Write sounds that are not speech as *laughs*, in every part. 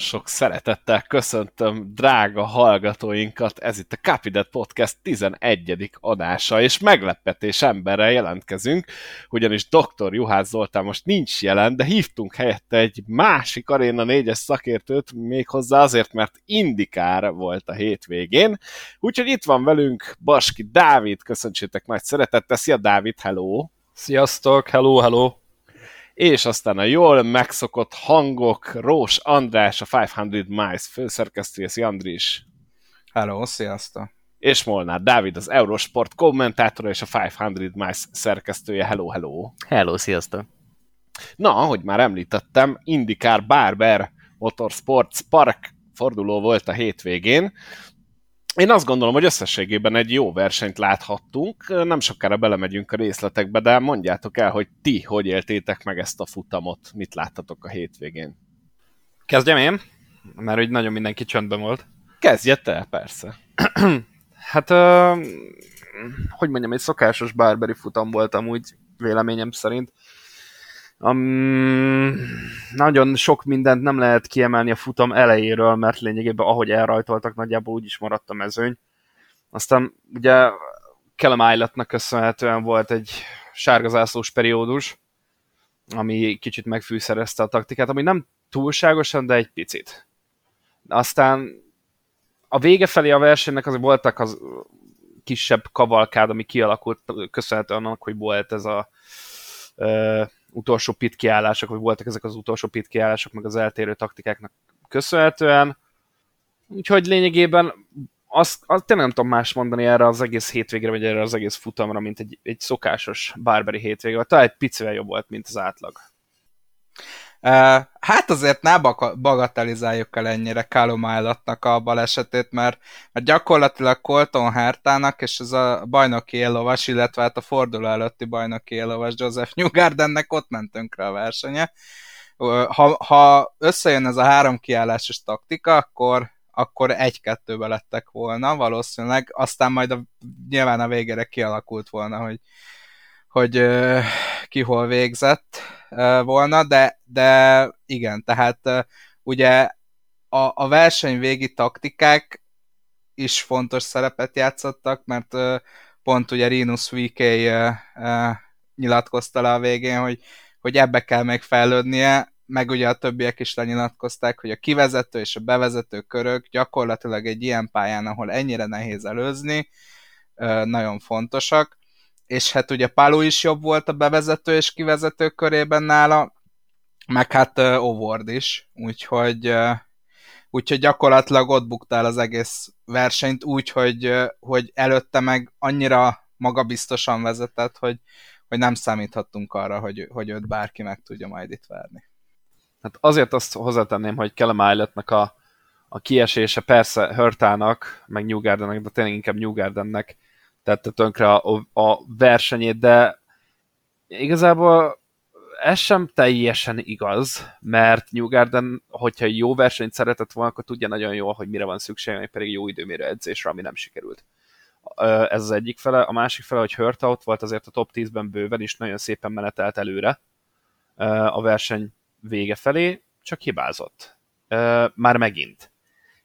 Sok szeretettel köszöntöm drága hallgatóinkat, ez itt a Capidet Podcast 11. adása, és meglepetés emberrel jelentkezünk, ugyanis dr. Juhász Zoltán most nincs jelen, de hívtunk helyette egy másik Aréna 4-es szakértőt, méghozzá azért, mert indikár volt a hétvégén, úgyhogy itt van velünk Baski Dávid, köszöntsétek nagy szeretettel, szia Dávid, hello! Sziasztok, hello, hello! És aztán a jól megszokott hangok, Rós András, a 500 Miles főszerkesztője, szia Andris! Hello, sziasztok! És Molnár Dávid, az Eurosport kommentátora és a 500 Miles szerkesztője, hello, hello! Hello, sziasztok! Na, ahogy már említettem, IndyCar Barber Motorsports Park forduló volt a hétvégén, én azt gondolom, hogy összességében egy jó versenyt láthattunk. Nem sokára belemegyünk a részletekbe, de mondjátok el, hogy ti hogy éltétek meg ezt a futamot, mit láttatok a hétvégén. Kezdjem én? Mert hogy nagyon mindenki csöndben volt. Kezdje te, persze. *clears throat* hát, uh, hogy mondjam, egy szokásos bárberi futam volt amúgy véleményem szerint. Um, nagyon sok mindent nem lehet kiemelni a futam elejéről, mert lényegében ahogy elrajtoltak, nagyjából úgy is maradt a mezőny. Aztán ugye Kellem Isletnek köszönhetően volt egy sárgazászlós periódus, ami kicsit megfűszerezte a taktikát, ami nem túlságosan, de egy picit. Aztán a vége felé a versenynek azért voltak az kisebb kavalkád, ami kialakult köszönhetően annak, hogy volt ez a utolsó pit kiállások, vagy voltak ezek az utolsó pit kiállások, meg az eltérő taktikáknak köszönhetően. Úgyhogy lényegében azt, azt tényleg nem tudom más mondani erre az egész hétvégre, vagy erre az egész futamra, mint egy, egy szokásos bárberi hétvége, talán egy picivel jobb volt, mint az átlag. Hát azért ne bagatelizáljuk el ennyire Callum a balesetét, mert, mert gyakorlatilag Colton Hertának és ez a bajnoki élovas, illetve hát a forduló előtti bajnoki élovas Joseph Newgardennek ott mentünk rá a versenye. Ha, ha összejön ez a három kiállásos taktika, akkor, akkor egy-kettőbe lettek volna valószínűleg, aztán majd a, nyilván a végére kialakult volna, hogy, hogy ki hol végzett volna, de, de igen, tehát ugye a, a verseny végi taktikák is fontos szerepet játszottak, mert pont ugye Rinus VK nyilatkozta le a végén, hogy, hogy ebbe kell még fejlődnie, meg ugye a többiek is lenyilatkozták, hogy a kivezető és a bevezető körök gyakorlatilag egy ilyen pályán, ahol ennyire nehéz előzni, nagyon fontosak és hát ugye Palu is jobb volt a bevezető és kivezető körében nála, meg hát uh, Ovord is, úgyhogy, uh, úgyhogy gyakorlatilag ott buktál az egész versenyt úgy, hogy, uh, hogy előtte meg annyira magabiztosan vezetett, hogy, hogy nem számíthattunk arra, hogy, hogy őt bárki meg tudja majd itt verni. Hát azért azt hozzátenném, hogy Kellem Eilletnek a, a kiesése persze Hörtának, meg Newgardennek, de tényleg inkább Newgardennek tette tönkre a, a versenyét, de igazából ez sem teljesen igaz, mert Newgarden, hogyha jó versenyt szeretett volna, akkor tudja nagyon jól, hogy mire van szüksége, még pedig jó időmérő edzésre, ami nem sikerült. Ez az egyik fele. A másik fele, hogy Hörta ott volt azért a top 10-ben bőven, és nagyon szépen menetelt előre a verseny vége felé, csak hibázott. Már megint.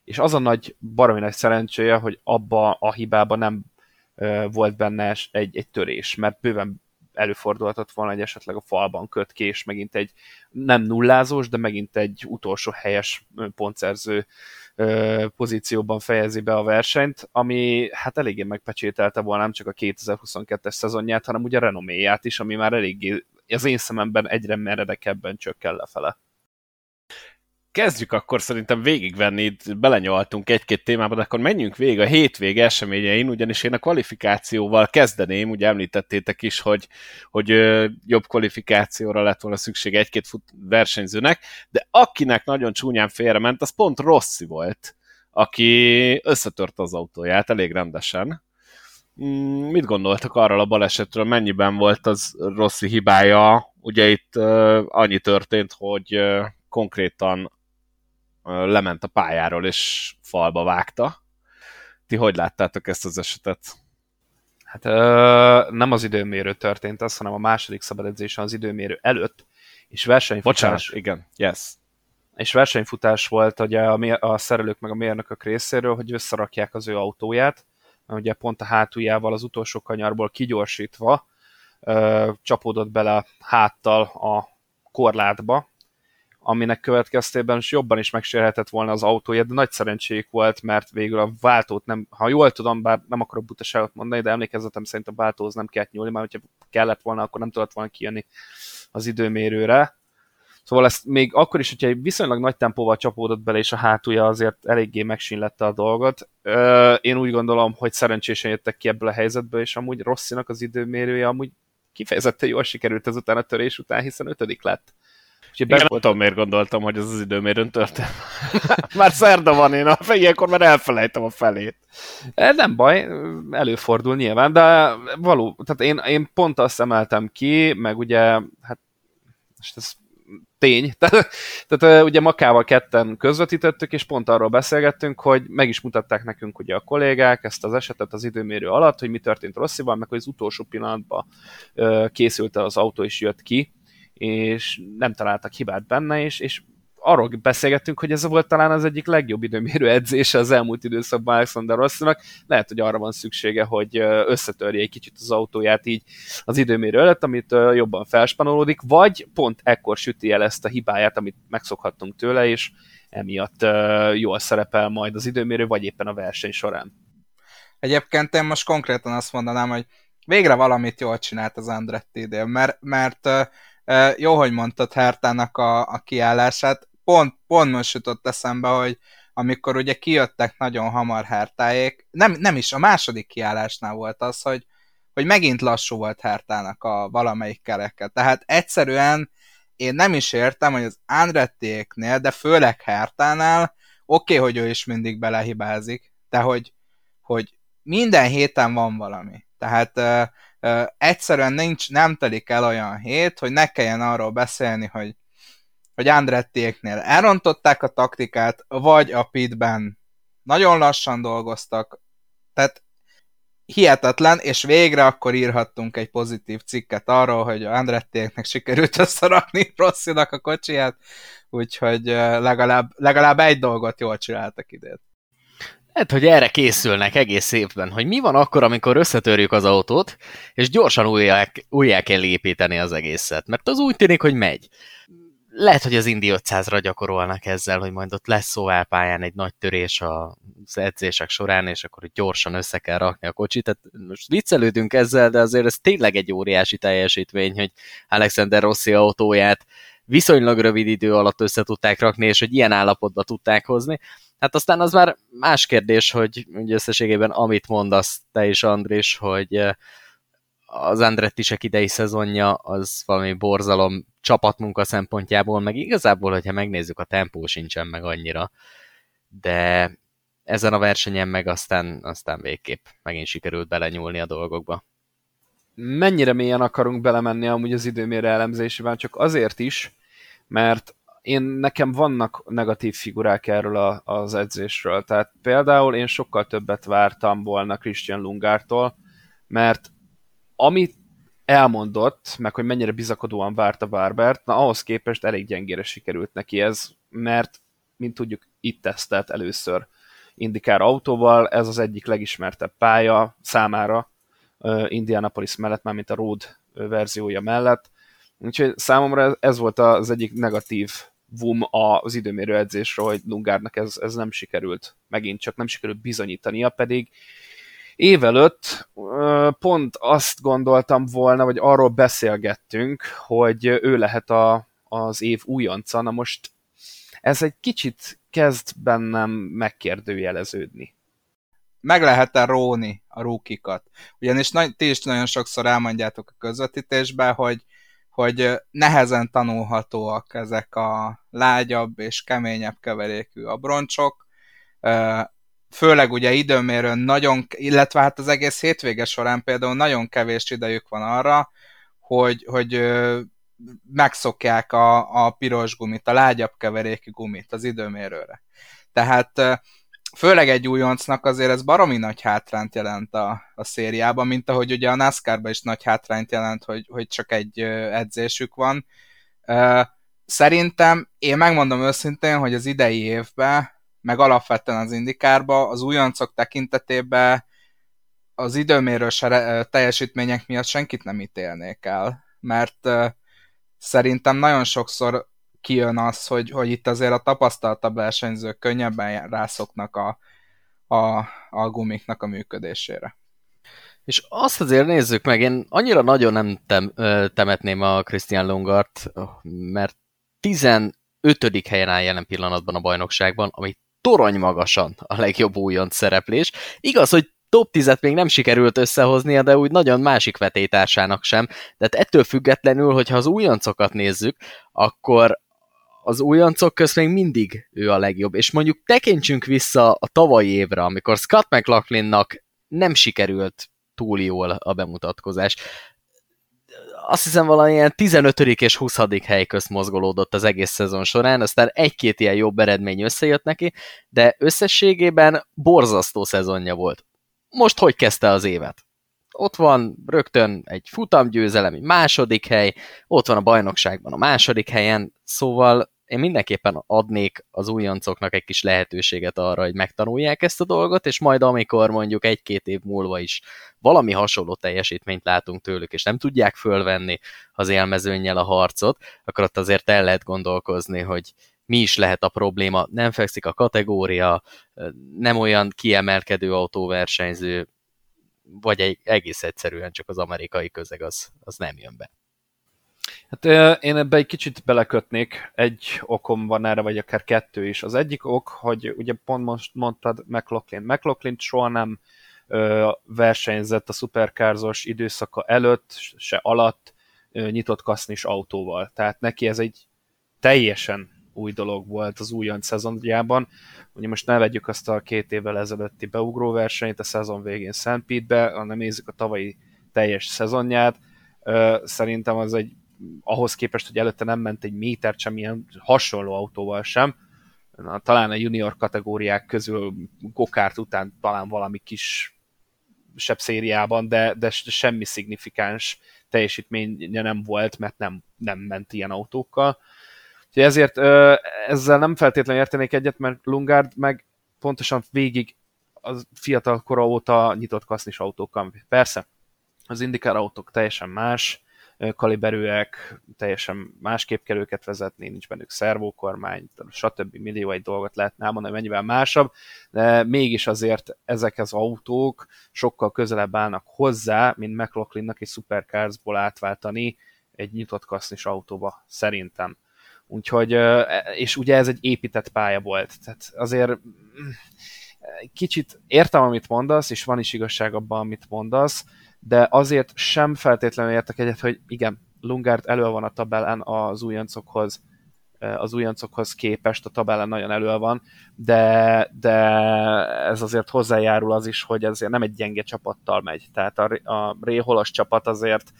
És az a nagy baromi nagy szerencséje, hogy abba a hibába nem volt benne egy, egy törés, mert bőven előfordulhatott volna, hogy esetleg a falban köt ki, és megint egy nem nullázós, de megint egy utolsó helyes pontszerző pozícióban fejezi be a versenyt, ami hát eléggé megpecsételte volna nem csak a 2022-es szezonját, hanem ugye a renoméját is, ami már eléggé az én szememben egyre meredekebben csökken lefele kezdjük akkor szerintem végigvenni, itt belenyoltunk egy-két témába, de akkor menjünk végig a hétvég eseményein, ugyanis én a kvalifikációval kezdeném, ugye említettétek is, hogy, hogy jobb kvalifikációra lett volna szükség egy-két versenyzőnek, de akinek nagyon csúnyán félrement, az pont Rossi volt, aki összetört az autóját elég rendesen. Mm, mit gondoltak arról a balesetről, mennyiben volt az Rossi hibája? Ugye itt annyi történt, hogy konkrétan lement a pályáról és falba vágta. Ti hogy láttátok ezt az esetet? Hát ö, nem az időmérő történt az, hanem a második szabadedzésen az időmérő előtt, és versenyfutás... Bocsánat, igen, yes. és versenyfutás volt ugye a, a szerelők meg a mérnökök részéről, hogy összerakják az ő autóját, mert ugye pont a hátuljával az utolsó kanyarból kigyorsítva ö, csapódott bele háttal a korlátba, aminek következtében is jobban is megsérhetett volna az autója, de nagy szerencséjük volt, mert végül a váltót nem, ha jól tudom, bár nem akarok butaságot mondani, de emlékezetem szerint a váltóhoz nem kellett nyúlni, mert hogyha kellett volna, akkor nem tudott volna kijönni az időmérőre. Szóval ezt még akkor is, hogyha viszonylag nagy tempóval csapódott bele, és a hátulja azért eléggé megsínlette a dolgot. Én úgy gondolom, hogy szerencsésen jöttek ki ebből a helyzetből, és amúgy Rosszinak az időmérője amúgy kifejezetten jól sikerült ezután a törés után, hiszen ötödik lett. Úgyhogy Igen, nem tudom, miért gondoltam, hogy ez az időmérőn történt. *laughs* már szerda van, én a ilyenkor már elfelejtem a felét. E, nem baj, előfordul nyilván, de való, tehát én, én pont azt emeltem ki, meg ugye, hát most ez tény. *laughs* Tehát, tehát ugye Makával ketten közvetítettük, és pont arról beszélgettünk, hogy meg is mutatták nekünk ugye a kollégák ezt az esetet az időmérő alatt, hogy mi történt Rosszival, meg hogy az utolsó pillanatban készült az autó és jött ki, és nem találtak hibát benne, és, és arról beszélgettünk, hogy ez volt talán az egyik legjobb időmérő edzése az elmúlt időszakban Alexander Rossinak. Lehet, hogy arra van szüksége, hogy összetörje egy kicsit az autóját így az időmérő előtt, amit jobban felspanolódik, vagy pont ekkor süti el ezt a hibáját, amit megszokhattunk tőle, és emiatt jól szerepel majd az időmérő, vagy éppen a verseny során. Egyébként én most konkrétan azt mondanám, hogy végre valamit jól csinált az Andretti idén, mert, mert jó, hogy mondtad Hertának a, a kiállását, pont, pont most jutott eszembe, hogy amikor ugye kijöttek nagyon hamar Hertáék, nem, nem is, a második kiállásnál volt az, hogy, hogy megint lassú volt Hertának a valamelyik kereke. Tehát egyszerűen én nem is értem, hogy az Andrettiéknél, de főleg Hertánál, oké, okay, hogy ő is mindig belehibázik, de hogy, hogy minden héten van valami. Tehát egyszerűen nincs, nem telik el olyan hét, hogy ne kelljen arról beszélni, hogy hogy Andrettiéknél elrontották a taktikát, vagy a pitben nagyon lassan dolgoztak, tehát hihetetlen, és végre akkor írhattunk egy pozitív cikket arról, hogy a Andrettiéknek sikerült *laughs* összerakni Rosszinak a kocsiját, úgyhogy legalább, legalább egy dolgot jól csináltak idén. Hát, hogy erre készülnek egész évben, hogy mi van akkor, amikor összetörjük az autót, és gyorsan újjá, újjá kell építeni az egészet, mert az úgy tűnik, hogy megy lehet, hogy az Indi 500-ra gyakorolnak ezzel, hogy majd ott lesz pályán egy nagy törés az edzések során, és akkor gyorsan össze kell rakni a kocsit. Tehát most viccelődünk ezzel, de azért ez tényleg egy óriási teljesítmény, hogy Alexander Rossi autóját viszonylag rövid idő alatt össze tudták rakni, és hogy ilyen állapotba tudták hozni. Hát aztán az már más kérdés, hogy összességében amit mondasz te is, Andris, hogy az Andrettisek idei szezonja az valami borzalom csapatmunka szempontjából, meg igazából, hogyha megnézzük, a tempó sincsen meg annyira, de ezen a versenyen meg aztán, aztán végképp megint sikerült belenyúlni a dolgokba. Mennyire mélyen akarunk belemenni amúgy az időmérő elemzésében, csak azért is, mert én nekem vannak negatív figurák erről a, az edzésről. Tehát például én sokkal többet vártam volna Christian Lungártól, mert amit elmondott, meg hogy mennyire bizakodóan várta Barbert, na ahhoz képest elég gyengére sikerült neki ez, mert, mint tudjuk, itt tesztelt először Indikár autóval, ez az egyik legismertebb pálya számára Indianapolis mellett, mint a Road verziója mellett. Úgyhogy számomra ez volt az egyik negatív vum az időmérő edzésről, hogy Lungárnak ez, ez nem sikerült, megint csak nem sikerült bizonyítania, pedig Évelőtt pont azt gondoltam volna, vagy arról beszélgettünk, hogy ő lehet a, az év újonca, na most ez egy kicsit kezd bennem megkérdőjeleződni. Meg lehet-e róni a rúkikat? Ugyanis ti is nagyon sokszor elmondjátok a közvetítésben, hogy, hogy nehezen tanulhatóak ezek a lágyabb és keményebb keverékű abroncsok, főleg ugye időmérőn nagyon, illetve hát az egész hétvége során például nagyon kevés idejük van arra, hogy, hogy megszokják a, a piros gumit, a lágyabb keverékű gumit az időmérőre. Tehát főleg egy újoncnak azért ez baromi nagy hátrányt jelent a, a szériában, mint ahogy ugye a NASCAR-ban is nagy hátrányt jelent, hogy, hogy csak egy edzésük van. Szerintem, én megmondom őszintén, hogy az idei évben, meg alapvetően az indikárba, az újoncok tekintetében az időmérős teljesítmények miatt senkit nem ítélnék el, mert szerintem nagyon sokszor kijön az, hogy, hogy itt azért a tapasztaltabb versenyzők könnyebben rászoknak a, a, a gumiknak a működésére. És azt azért nézzük meg, én annyira nagyon nem tem, temetném a Christian Lungart, mert 15. helyen áll jelen pillanatban a bajnokságban, ami torony magasan a legjobb újonc szereplés. Igaz, hogy top 10 még nem sikerült összehoznia, de úgy nagyon másik vetétársának sem. De hát ettől függetlenül, hogyha az újoncokat nézzük, akkor az újoncok közt még mindig ő a legjobb. És mondjuk tekintsünk vissza a tavalyi évre, amikor Scott McLaughlinnak nem sikerült túl jól a bemutatkozás. Azt hiszem valamilyen 15. és 20. hely közt mozgolódott az egész szezon során, aztán egy-két ilyen jobb eredmény összejött neki, de összességében borzasztó szezonja volt. Most hogy kezdte az évet? Ott van rögtön egy futamgyőzelem, egy második hely, ott van a bajnokságban a második helyen, szóval én mindenképpen adnék az újoncoknak egy kis lehetőséget arra, hogy megtanulják ezt a dolgot, és majd amikor mondjuk egy-két év múlva is valami hasonló teljesítményt látunk tőlük, és nem tudják fölvenni az élmezőnnyel a harcot, akkor ott azért el lehet gondolkozni, hogy mi is lehet a probléma, nem fekszik a kategória, nem olyan kiemelkedő autóversenyző, vagy egy, egész egyszerűen csak az amerikai közeg az, az nem jön be. Hát én ebbe egy kicsit belekötnék, egy okom van erre, vagy akár kettő is. Az egyik ok, hogy ugye pont most mondtad McLaughlin. McLaughlin soha nem ö, versenyzett a szuperkárzos időszaka előtt, se alatt ö, nyitott kasznis autóval. Tehát neki ez egy teljesen új dolog volt az újonc szezonjában. Ugye most ne vegyük azt a két évvel ezelőtti beugró versenyt a szezon végén Szent Pete-be, hanem nézzük a tavalyi teljes szezonját. Szerintem az egy ahhoz képest, hogy előtte nem ment egy méter sem ilyen hasonló autóval sem, na, talán a junior kategóriák közül gokárt után talán valami kis sebb szériában, de, de semmi szignifikáns teljesítménye nem volt, mert nem, nem ment ilyen autókkal. Úgyhogy ezért ezzel nem feltétlenül értenék egyet, mert Lungard meg pontosan végig az fiatal kora óta nyitott kasznis autókkal. Persze, az indikár autók teljesen más, kaliberűek, teljesen másképp kell őket vezetni, nincs bennük szervókormány, stb. millió egy dolgot lehetne elmondani, mennyivel másabb, de mégis azért ezek az autók sokkal közelebb állnak hozzá, mint McLaughlinnak egy Supercarsból átváltani egy nyitott kasznis autóba, szerintem. Úgyhogy, e, és ugye ez egy épített pálya volt, tehát azért mm, kicsit értem, amit mondasz, és van is igazság abban, amit mondasz, de azért sem feltétlenül értek egyet, hogy igen, Lungard elő van a tabellán az újoncokhoz, az újoncokhoz képest a tabellán nagyon elő van, de, de ez azért hozzájárul az is, hogy azért nem egy gyenge csapattal megy. Tehát a, a Réholos csapat azért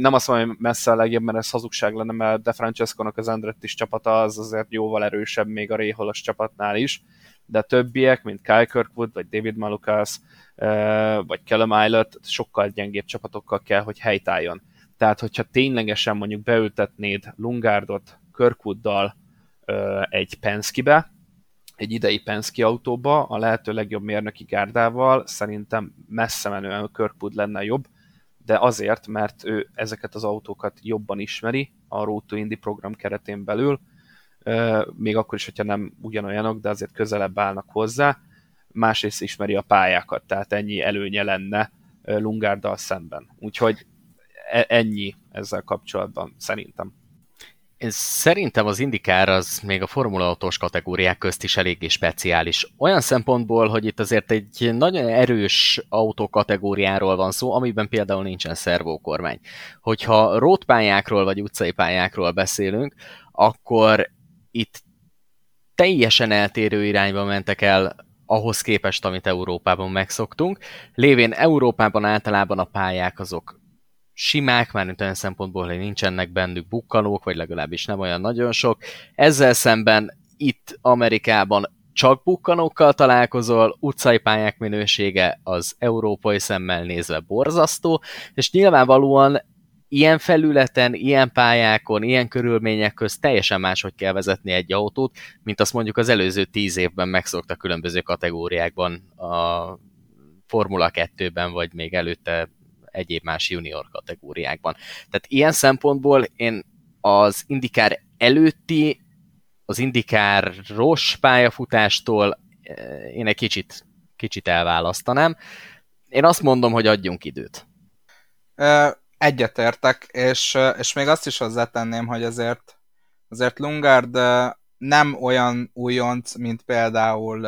nem azt mondom, hogy messze a legjobb, mert ez hazugság lenne, mert De Francesco-nak az Andrettis csapata az azért jóval erősebb még a Réholos csapatnál is, de a többiek, mint Kyle Kirkwood, vagy David Malukas, vagy Callum Eilert sokkal gyengébb csapatokkal kell, hogy helytálljon. Tehát, hogyha ténylegesen mondjuk beültetnéd Lungardot Kirkwooddal egy Penske-be, egy idei Penske autóba, a lehető legjobb mérnöki gárdával, szerintem messze menően Kirkwood lenne jobb, de azért, mert ő ezeket az autókat jobban ismeri a Road to Indy program keretén belül, még akkor is, hogyha nem ugyanolyanok, de azért közelebb állnak hozzá, másrészt ismeri a pályákat, tehát ennyi előnye lenne Lungárdal szemben. Úgyhogy e, ennyi ezzel kapcsolatban szerintem. Én szerintem az indikár az még a Formula autós kategóriák közt is eléggé speciális. Olyan szempontból, hogy itt azért egy nagyon erős autókategóriáról van szó, amiben például nincsen szervókormány. Hogyha rótpályákról vagy utcai pályákról beszélünk, akkor itt teljesen eltérő irányba mentek el ahhoz képest, amit Európában megszoktunk. Lévén Európában általában a pályák azok simák, már olyan szempontból, hogy nincsenek bennük bukkanók, vagy legalábbis nem olyan nagyon sok. Ezzel szemben itt Amerikában csak bukkanókkal találkozol, utcai pályák minősége az európai szemmel nézve borzasztó, és nyilvánvalóan ilyen felületen, ilyen pályákon, ilyen körülmények közt teljesen máshogy kell vezetni egy autót, mint azt mondjuk az előző tíz évben megszokta különböző kategóriákban a Formula 2-ben, vagy még előtte egyéb más junior kategóriákban. Tehát ilyen szempontból én az indikár előtti, az indikáros pályafutástól eh, én egy kicsit, kicsit elválasztanám. Én azt mondom, hogy adjunk időt. Egyetértek, és, és még azt is hozzátenném, hogy azért, azért Lungard nem olyan újonc, mint például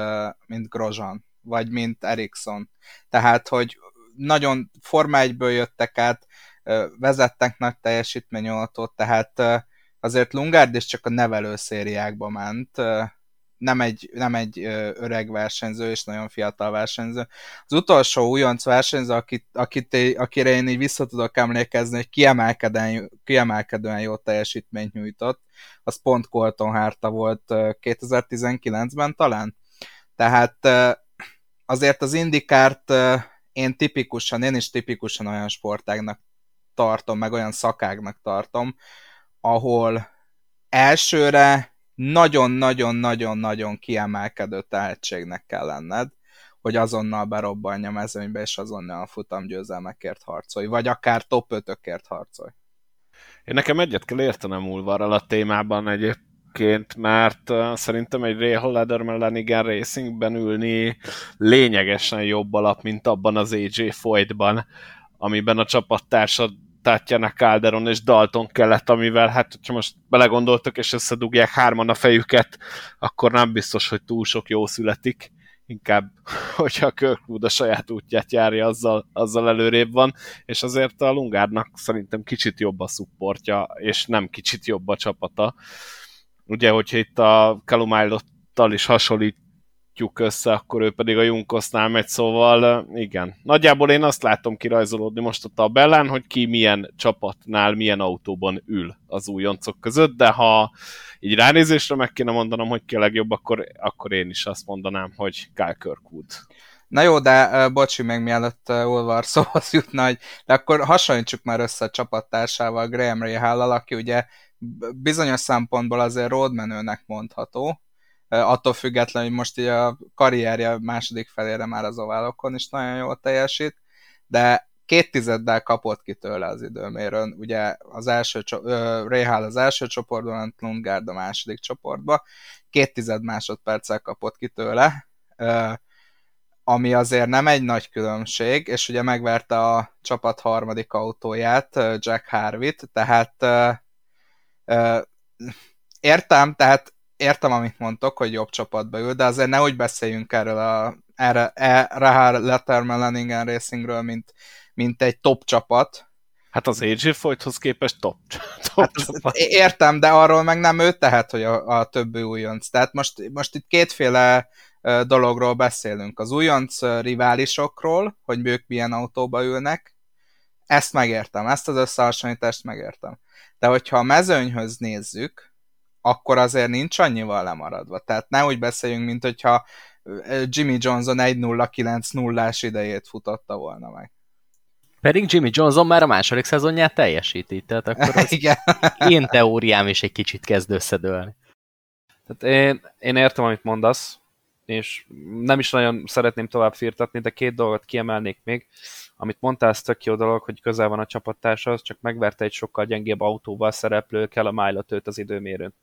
mint Grozan, vagy mint Ericsson. Tehát, hogy nagyon Forma 1-ből jöttek át, vezettek nagy teljesítményoltót, tehát azért Lungard is csak a nevelő szériákba ment, nem egy, nem egy öreg versenyző, és nagyon fiatal versenyző. Az utolsó újonc versenyző, akit, akit, akire én így vissza tudok emlékezni, hogy kiemelkedően, kiemelkedően jó teljesítményt nyújtott, az pont Colton Hárta volt 2019-ben talán. Tehát azért az indikárt én tipikusan, én is tipikusan olyan sportágnak tartom, meg olyan szakágnak tartom, ahol elsőre nagyon-nagyon-nagyon-nagyon kiemelkedő tehetségnek kell lenned, hogy azonnal berobbanja a mezőnybe, és azonnal a futamgyőzelmekért harcolj, vagy akár top 5-ökért harcolj. Én nekem egyet kell értenem Ulvarral a témában egyébként, mert szerintem egy Ray Lederman Lanigan Racingben ülni lényegesen jobb alap, mint abban az AJ Foytban, amiben a csapattársad Tatjana Calderon és Dalton kellett, amivel hát, ha most belegondoltok és összedugják hárman a fejüket, akkor nem biztos, hogy túl sok jó születik. Inkább, *laughs* hogyha Kirkwood a saját útját járja, azzal, azzal előrébb van, és azért a Lungárnak szerintem kicsit jobb a szupportja, és nem kicsit jobb a csapata. Ugye, hogyha itt a Calumilottal is hasonlít rakjuk össze, akkor ő pedig a Junkosznál megy, szóval igen. Nagyjából én azt látom kirajzolódni most a tabellán, hogy ki milyen csapatnál, milyen autóban ül az újoncok között, de ha így ránézésre meg kéne mondanom, hogy ki a legjobb, akkor, akkor én is azt mondanám, hogy Kyle Kirkwood. Na jó, de uh, bocsi, még mielőtt uh, Ulvar *laughs* szóhoz jutna, hogy de akkor hasonlítsuk már össze a csapattársával, Graham Rahal, aki ugye bizonyos szempontból azért roadmenőnek mondható, attól függetlenül, hogy most így a karrierje második felére már az oválokon is nagyon jól teljesít, de két tizeddel kapott ki tőle az időmérőn, ugye az első, Réhál az első csoportban, Lundgaard a második csoportban, két tized másodperccel kapott ki tőle, ami azért nem egy nagy különbség, és ugye megverte a csapat harmadik autóját, Jack Harvit, tehát értem, tehát értem, amit mondtok, hogy jobb csapatba ül, de azért ne úgy beszéljünk erről a erre, erre Letterman Leningen Racingről, mint, mint egy top csapat. Hát az AJ Foythoz képest top, *laughs* top hát csapat. Értem, de arról meg nem ő tehet, hogy a, a többi újonc. Tehát most, most itt kétféle dologról beszélünk. Az újonc riválisokról, hogy ők milyen autóba ülnek, ezt megértem, ezt az összehasonlítást megértem. De hogyha a mezőnyhöz nézzük, akkor azért nincs annyival lemaradva. Tehát ne úgy beszéljünk, mint hogyha Jimmy Johnson 1-0-9-0-ás idejét futotta volna meg. Pedig Jimmy Johnson már a második szezonját teljesíti, tehát akkor az *laughs* Igen. én teóriám is egy kicsit kezd összedőlni. Tehát én, én értem, amit mondasz, és nem is nagyon szeretném tovább firtatni, de két dolgot kiemelnék még. Amit mondtál, ez tök jó dolog, hogy közel van a csapattársahoz, csak megverte egy sokkal gyengébb autóval szereplő kell a Mile az időmérőn.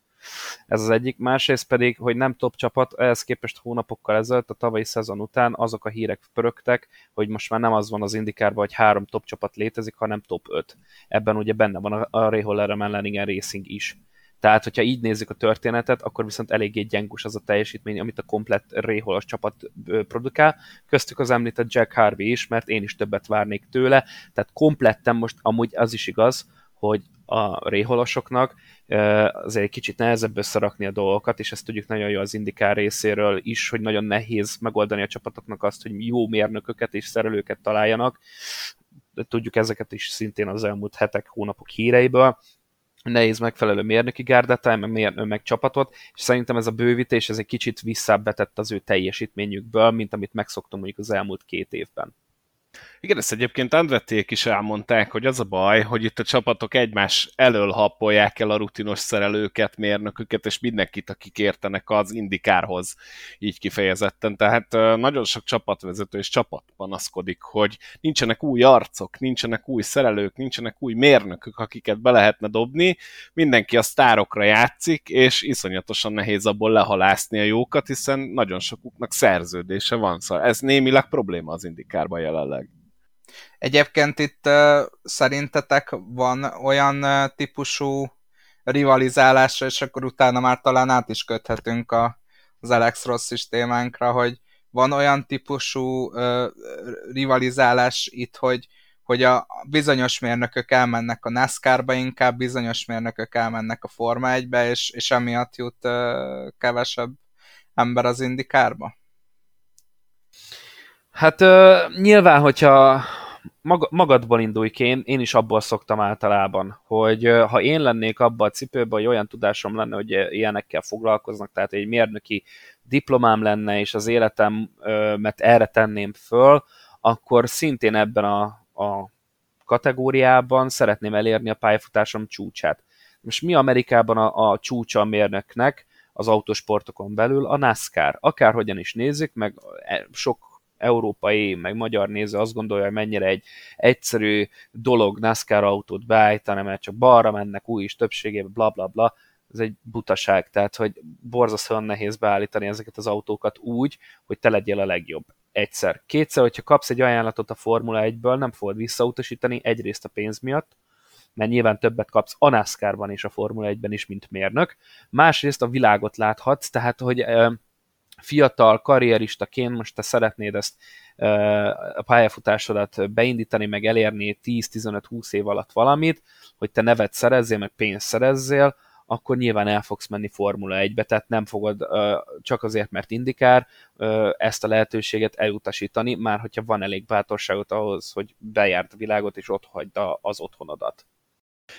Ez az egyik. Másrészt pedig, hogy nem top csapat, ehhez képest hónapokkal ezelőtt, a tavalyi szezon után azok a hírek pörögtek, hogy most már nem az van az indikárban, hogy három top csapat létezik, hanem top 5. Ebben ugye benne van a, Reholler Leningen Racing is. Tehát, hogyha így nézzük a történetet, akkor viszont eléggé gyengus az a teljesítmény, amit a komplett Réholos csapat produkál. Köztük az említett Jack Harvey is, mert én is többet várnék tőle. Tehát kompletten most amúgy az is igaz, hogy a réholosoknak azért egy kicsit nehezebb összerakni a dolgokat, és ezt tudjuk nagyon jó az indikár részéről is, hogy nagyon nehéz megoldani a csapatoknak azt, hogy jó mérnököket és szerelőket találjanak. De tudjuk ezeket is szintén az elmúlt hetek, hónapok híreiből, nehéz megfelelő mérnöki gárdát, meg, mérnő, meg csapatot, és szerintem ez a bővítés ez egy kicsit visszábbetett az ő teljesítményükből, mint amit megszoktunk mondjuk az elmúlt két évben. Igen, ezt egyébként Andrették is elmondták, hogy az a baj, hogy itt a csapatok egymás elől happolják el a rutinos szerelőket, mérnököket, és mindenkit, akik értenek az indikárhoz, így kifejezetten. Tehát nagyon sok csapatvezető és csapat panaszkodik, hogy nincsenek új arcok, nincsenek új szerelők, nincsenek új mérnökök, akiket be lehetne dobni. Mindenki a sztárokra játszik, és iszonyatosan nehéz abból lehalászni a jókat, hiszen nagyon sokuknak szerződése van. Szóval ez némileg probléma az indikárban jelenleg. Egyébként itt szerintetek van olyan típusú rivalizálásra, és akkor utána már talán át is köthetünk a, az Alex Ross témánkra, hogy van olyan típusú rivalizálás itt, hogy, hogy a bizonyos mérnökök elmennek a NASCAR-ba, inkább bizonyos mérnökök elmennek a Forma 1-be, és, és emiatt jut kevesebb ember az indikárba? Hát uh, nyilván, hogyha magadból indulj ki, én, én is abból szoktam általában, hogy ha én lennék abban a cipőben, hogy olyan tudásom lenne, hogy ilyenekkel foglalkoznak, tehát egy mérnöki diplomám lenne, és az életem, mert erre tenném föl, akkor szintén ebben a, a kategóriában szeretném elérni a pályafutásom csúcsát. Most mi Amerikában a, a csúcsa a mérnöknek az autósportokon belül? A NASCAR. Akárhogyan is nézzük, meg e, sok európai, meg magyar néző azt gondolja, hogy mennyire egy egyszerű dolog NASCAR autót beállítani, mert csak balra mennek új is többségében, bla bla bla, ez egy butaság, tehát hogy borzasztóan nehéz beállítani ezeket az autókat úgy, hogy te legyél a legjobb. Egyszer. Kétszer, hogyha kapsz egy ajánlatot a Formula 1-ből, nem fogod visszautasítani, egyrészt a pénz miatt, mert nyilván többet kapsz a NASCAR-ban és a Formula 1-ben is, mint mérnök. Másrészt a világot láthatsz, tehát hogy fiatal karrieristaként most te szeretnéd ezt a pályafutásodat beindítani, meg elérni 10-15-20 év alatt valamit, hogy te nevet szerezzél, meg pénzt szerezzél, akkor nyilván el fogsz menni Formula 1-be, tehát nem fogod csak azért, mert indikár ezt a lehetőséget elutasítani, már hogyha van elég bátorságot ahhoz, hogy bejárt a világot és ott hagyd az otthonodat.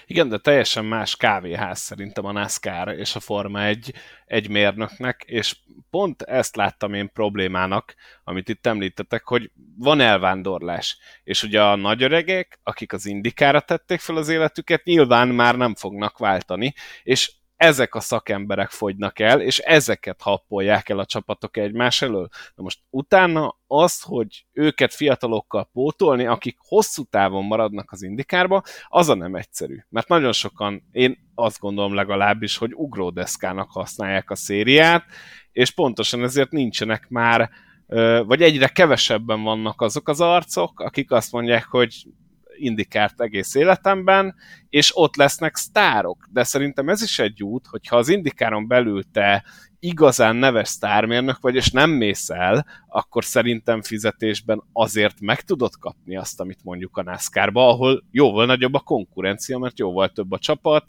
Igen, de teljesen más kávéház szerintem a NASCAR és a Forma egy, egy mérnöknek, és pont ezt láttam én problémának, amit itt említettek, hogy van elvándorlás, és ugye a nagyöregek, akik az indikára tették fel az életüket, nyilván már nem fognak váltani, és ezek a szakemberek fogynak el, és ezeket happolják el a csapatok egymás elől. Na most utána az, hogy őket fiatalokkal pótolni, akik hosszú távon maradnak az indikárba, az a nem egyszerű. Mert nagyon sokan, én azt gondolom legalábbis, hogy ugródeszkának használják a szériát, és pontosan ezért nincsenek már vagy egyre kevesebben vannak azok az arcok, akik azt mondják, hogy indikárt egész életemben, és ott lesznek sztárok. De szerintem ez is egy út, hogyha az indikáron belül te igazán neves sztármérnök vagy, és nem mész el, akkor szerintem fizetésben azért meg tudod kapni azt, amit mondjuk a NASCAR-ba, ahol jóval nagyobb a konkurencia, mert jóval több a csapat,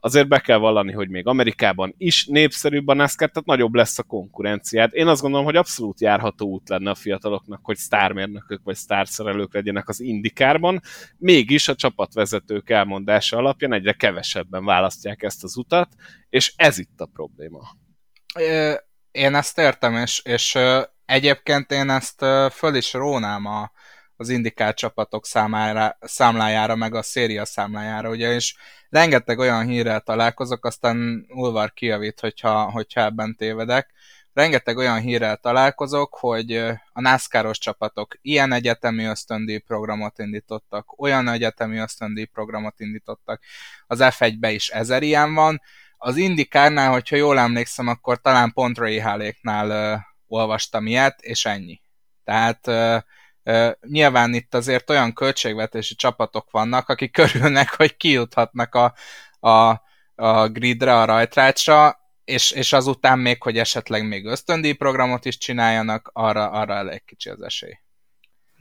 azért be kell vallani, hogy még Amerikában is népszerűbb a NASCAR, tehát nagyobb lesz a konkurenciát. Én azt gondolom, hogy abszolút járható út lenne a fiataloknak, hogy sztármérnökök vagy sztárszerelők legyenek az indikárban, mégis a csapatvezetők elmondása alapján egyre kevesebben választják ezt az utat, és ez itt a probléma. Én ezt értem, és, és egyébként én ezt föl is rónám a, az indikált csapatok számára, számlájára, meg a széria számlájára, ugye, és rengeteg olyan hírrel találkozok, aztán Ulvar kijavít, hogyha, hogyha ebben tévedek, rengeteg olyan hírrel találkozok, hogy a NASCAR-os csapatok ilyen egyetemi ösztöndíj programot indítottak, olyan egyetemi ösztöndíj programot indítottak, az F1-be is ezer ilyen van, az Indikárnál, hogyha jól emlékszem, akkor talán pont Ray Halléknál uh, olvastam ilyet, és ennyi. Tehát uh, uh, nyilván itt azért olyan költségvetési csapatok vannak, akik körülnek, hogy kijuthatnak a, a, a gridre, a rajtrácsra, és, és azután még, hogy esetleg még ösztöndíj programot is csináljanak, arra, arra elég kicsi az esély.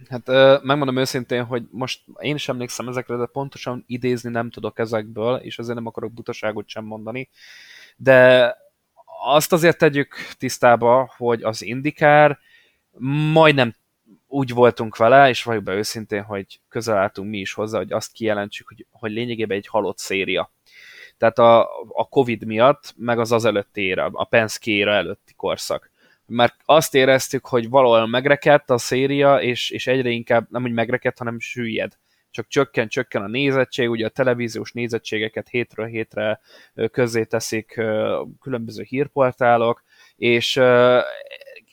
Hát megmondom őszintén, hogy most én is emlékszem ezekre, de pontosan idézni nem tudok ezekből, és azért nem akarok butaságot sem mondani, de azt azért tegyük tisztába, hogy az indikár majdnem úgy voltunk vele, és vagyok be őszintén, hogy közel álltunk mi is hozzá, hogy azt kijelentsük, hogy, hogy lényegében egy halott széria. Tehát a, a Covid miatt, meg az az előtti éra, a Penske éra előtti korszak mert azt éreztük, hogy valahol megrekedt a széria, és, és egyre inkább nem úgy megrekedt, hanem süllyed. Csak csökken, csökken a nézettség, ugye a televíziós nézettségeket hétről hétre közzé teszik különböző hírportálok, és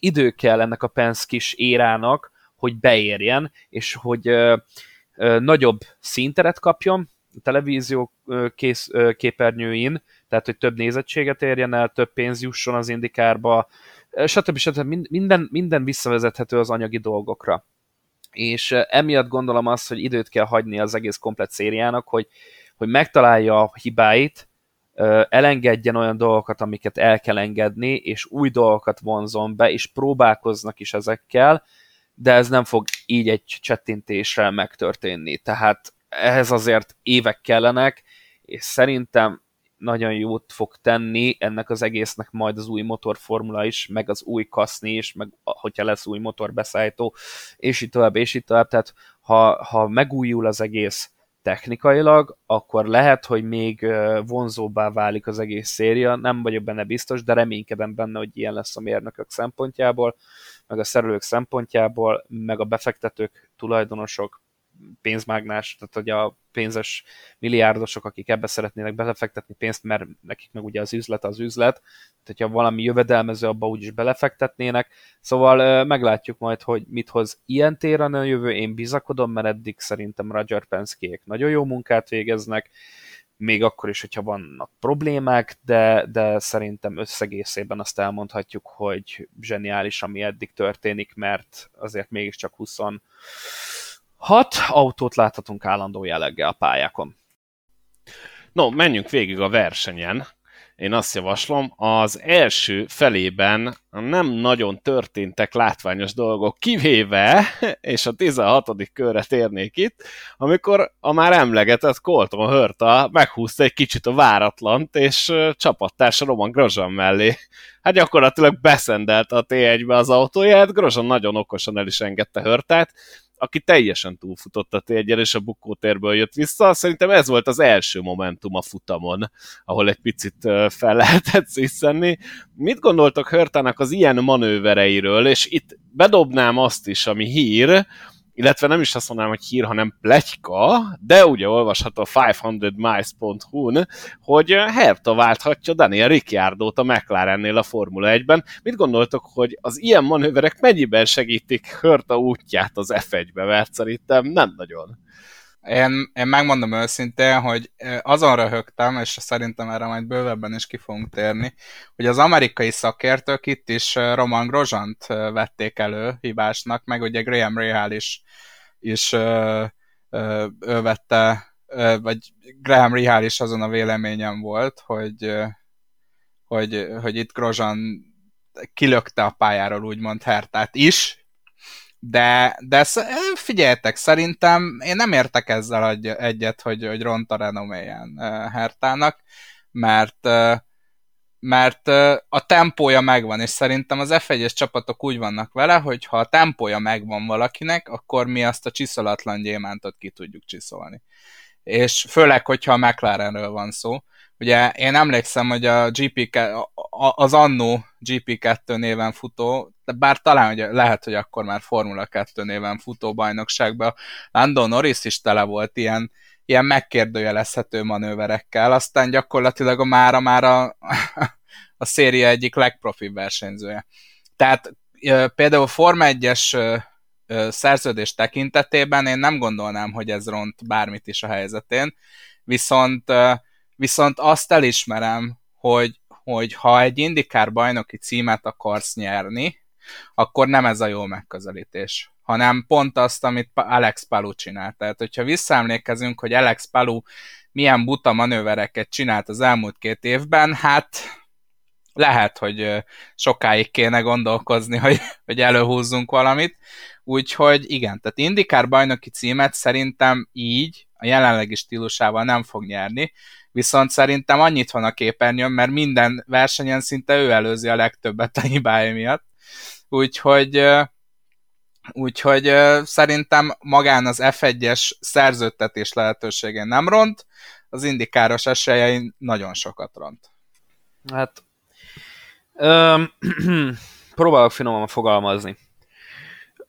idő kell ennek a Penskis érának, hogy beérjen, és hogy nagyobb színteret kapjon a televízió kész, képernyőin, tehát hogy több nézettséget érjen el, több pénz jusson az indikárba, stb. stb. Minden, minden visszavezethető az anyagi dolgokra. És emiatt gondolom azt, hogy időt kell hagyni az egész komplet szériának, hogy, hogy megtalálja a hibáit, elengedjen olyan dolgokat, amiket el kell engedni, és új dolgokat vonzon be, és próbálkoznak is ezekkel, de ez nem fog így egy csettintéssel megtörténni. Tehát ehhez azért évek kellenek, és szerintem nagyon jót fog tenni ennek az egésznek majd az új motorformula is, meg az új kaszni is, meg hogyha lesz új motorbeszállító, és így tovább, és így tovább. Tehát ha, ha megújul az egész technikailag, akkor lehet, hogy még vonzóbbá válik az egész széria, nem vagyok benne biztos, de reménykedem benne, hogy ilyen lesz a mérnökök szempontjából, meg a szerelők szempontjából, meg a befektetők, tulajdonosok, pénzmágnás, tehát hogy a pénzes milliárdosok, akik ebbe szeretnének belefektetni pénzt, mert nekik meg ugye az üzlet az üzlet, tehát hogyha valami jövedelmező, abba úgyis belefektetnének. Szóval meglátjuk majd, hogy mit hoz ilyen téren a jövő, én bizakodom, mert eddig szerintem Roger Penskék nagyon jó munkát végeznek, még akkor is, hogyha vannak problémák, de, de szerintem összegészében azt elmondhatjuk, hogy zseniális, ami eddig történik, mert azért mégiscsak 20 hat autót láthatunk állandó jelleggel a pályákon. No, menjünk végig a versenyen. Én azt javaslom, az első felében nem nagyon történtek látványos dolgok, kivéve, és a 16. körre térnék itt, amikor a már emlegetett Colton Hörta meghúzta egy kicsit a váratlant, és csapattársa Roman Grosjean mellé. Hát gyakorlatilag beszendelte a T1-be az autóját, Grosjean nagyon okosan el is engedte Hörtát, aki teljesen túlfutott a térgyel, és a bukótérből jött vissza. Szerintem ez volt az első momentum a futamon, ahol egy picit fel *laughs* lehetett sziszenni. Mit gondoltok Hörtának az ilyen manővereiről, és itt bedobnám azt is, ami hír, illetve nem is azt mondanám, hogy hír, hanem plegyka, de ugye olvasható a 500miles.hu-n, hogy Herta válthatja Daniel Ricciardót a McLarennél a Formula 1-ben. Mit gondoltok, hogy az ilyen manőverek mennyiben segítik Herta útját az F1-be, mert szerintem nem nagyon. Én, én megmondom őszintén, hogy azon röhögtem, és szerintem erre majd bővebben is ki fogunk térni, hogy az amerikai szakértők itt is Roman Grosjeant vették elő hibásnak, meg ugye Graham Rahal is, is ö, ö, ő vette, ö, vagy Graham Rahal is azon a véleményem volt, hogy, hogy, hogy itt Grosjean kilökte a pályáról úgymond Hertát is, de, de figyeljetek, szerintem én nem értek ezzel egy, egyet, hogy, hogy ront a renoméján Hertának, mert mert a tempója megvan, és szerintem az F1-es csapatok úgy vannak vele, hogy ha a tempója megvan valakinek, akkor mi azt a csiszolatlan gyémántot ki tudjuk csiszolni. És főleg, hogyha a McLarenről van szó. Ugye én emlékszem, hogy a GP, az annó GP2 néven futó, de bár talán hogy lehet, hogy akkor már Formula 2 néven futó bajnokságban Lando Norris is tele volt ilyen, ilyen megkérdőjelezhető manőverekkel, aztán gyakorlatilag a mára már a, *laughs* a széria egyik legprofibb versenyzője. Tehát például Forma 1-es szerződés tekintetében én nem gondolnám, hogy ez ront bármit is a helyzetén, viszont, viszont azt elismerem, hogy hogy ha egy indikár bajnoki címet akarsz nyerni, akkor nem ez a jó megközelítés, hanem pont azt, amit Alex Palu csinált. Tehát, hogyha visszaemlékezünk, hogy Alex Palu milyen buta manővereket csinált az elmúlt két évben, hát lehet, hogy sokáig kéne gondolkozni, *laughs* hogy, hogy előhúzzunk valamit. Úgyhogy igen, tehát Indikár bajnoki címet szerintem így, a jelenlegi stílusával nem fog nyerni, viszont szerintem annyit van a képernyőn, mert minden versenyen szinte ő előzi a legtöbbet a hibája miatt. Úgyhogy Úgyhogy szerintem magán az F1-es szerződtetés lehetősége nem ront, az indikáros esélyei nagyon sokat ront. Hát öm, *clears throat* Próbálok finoman fogalmazni.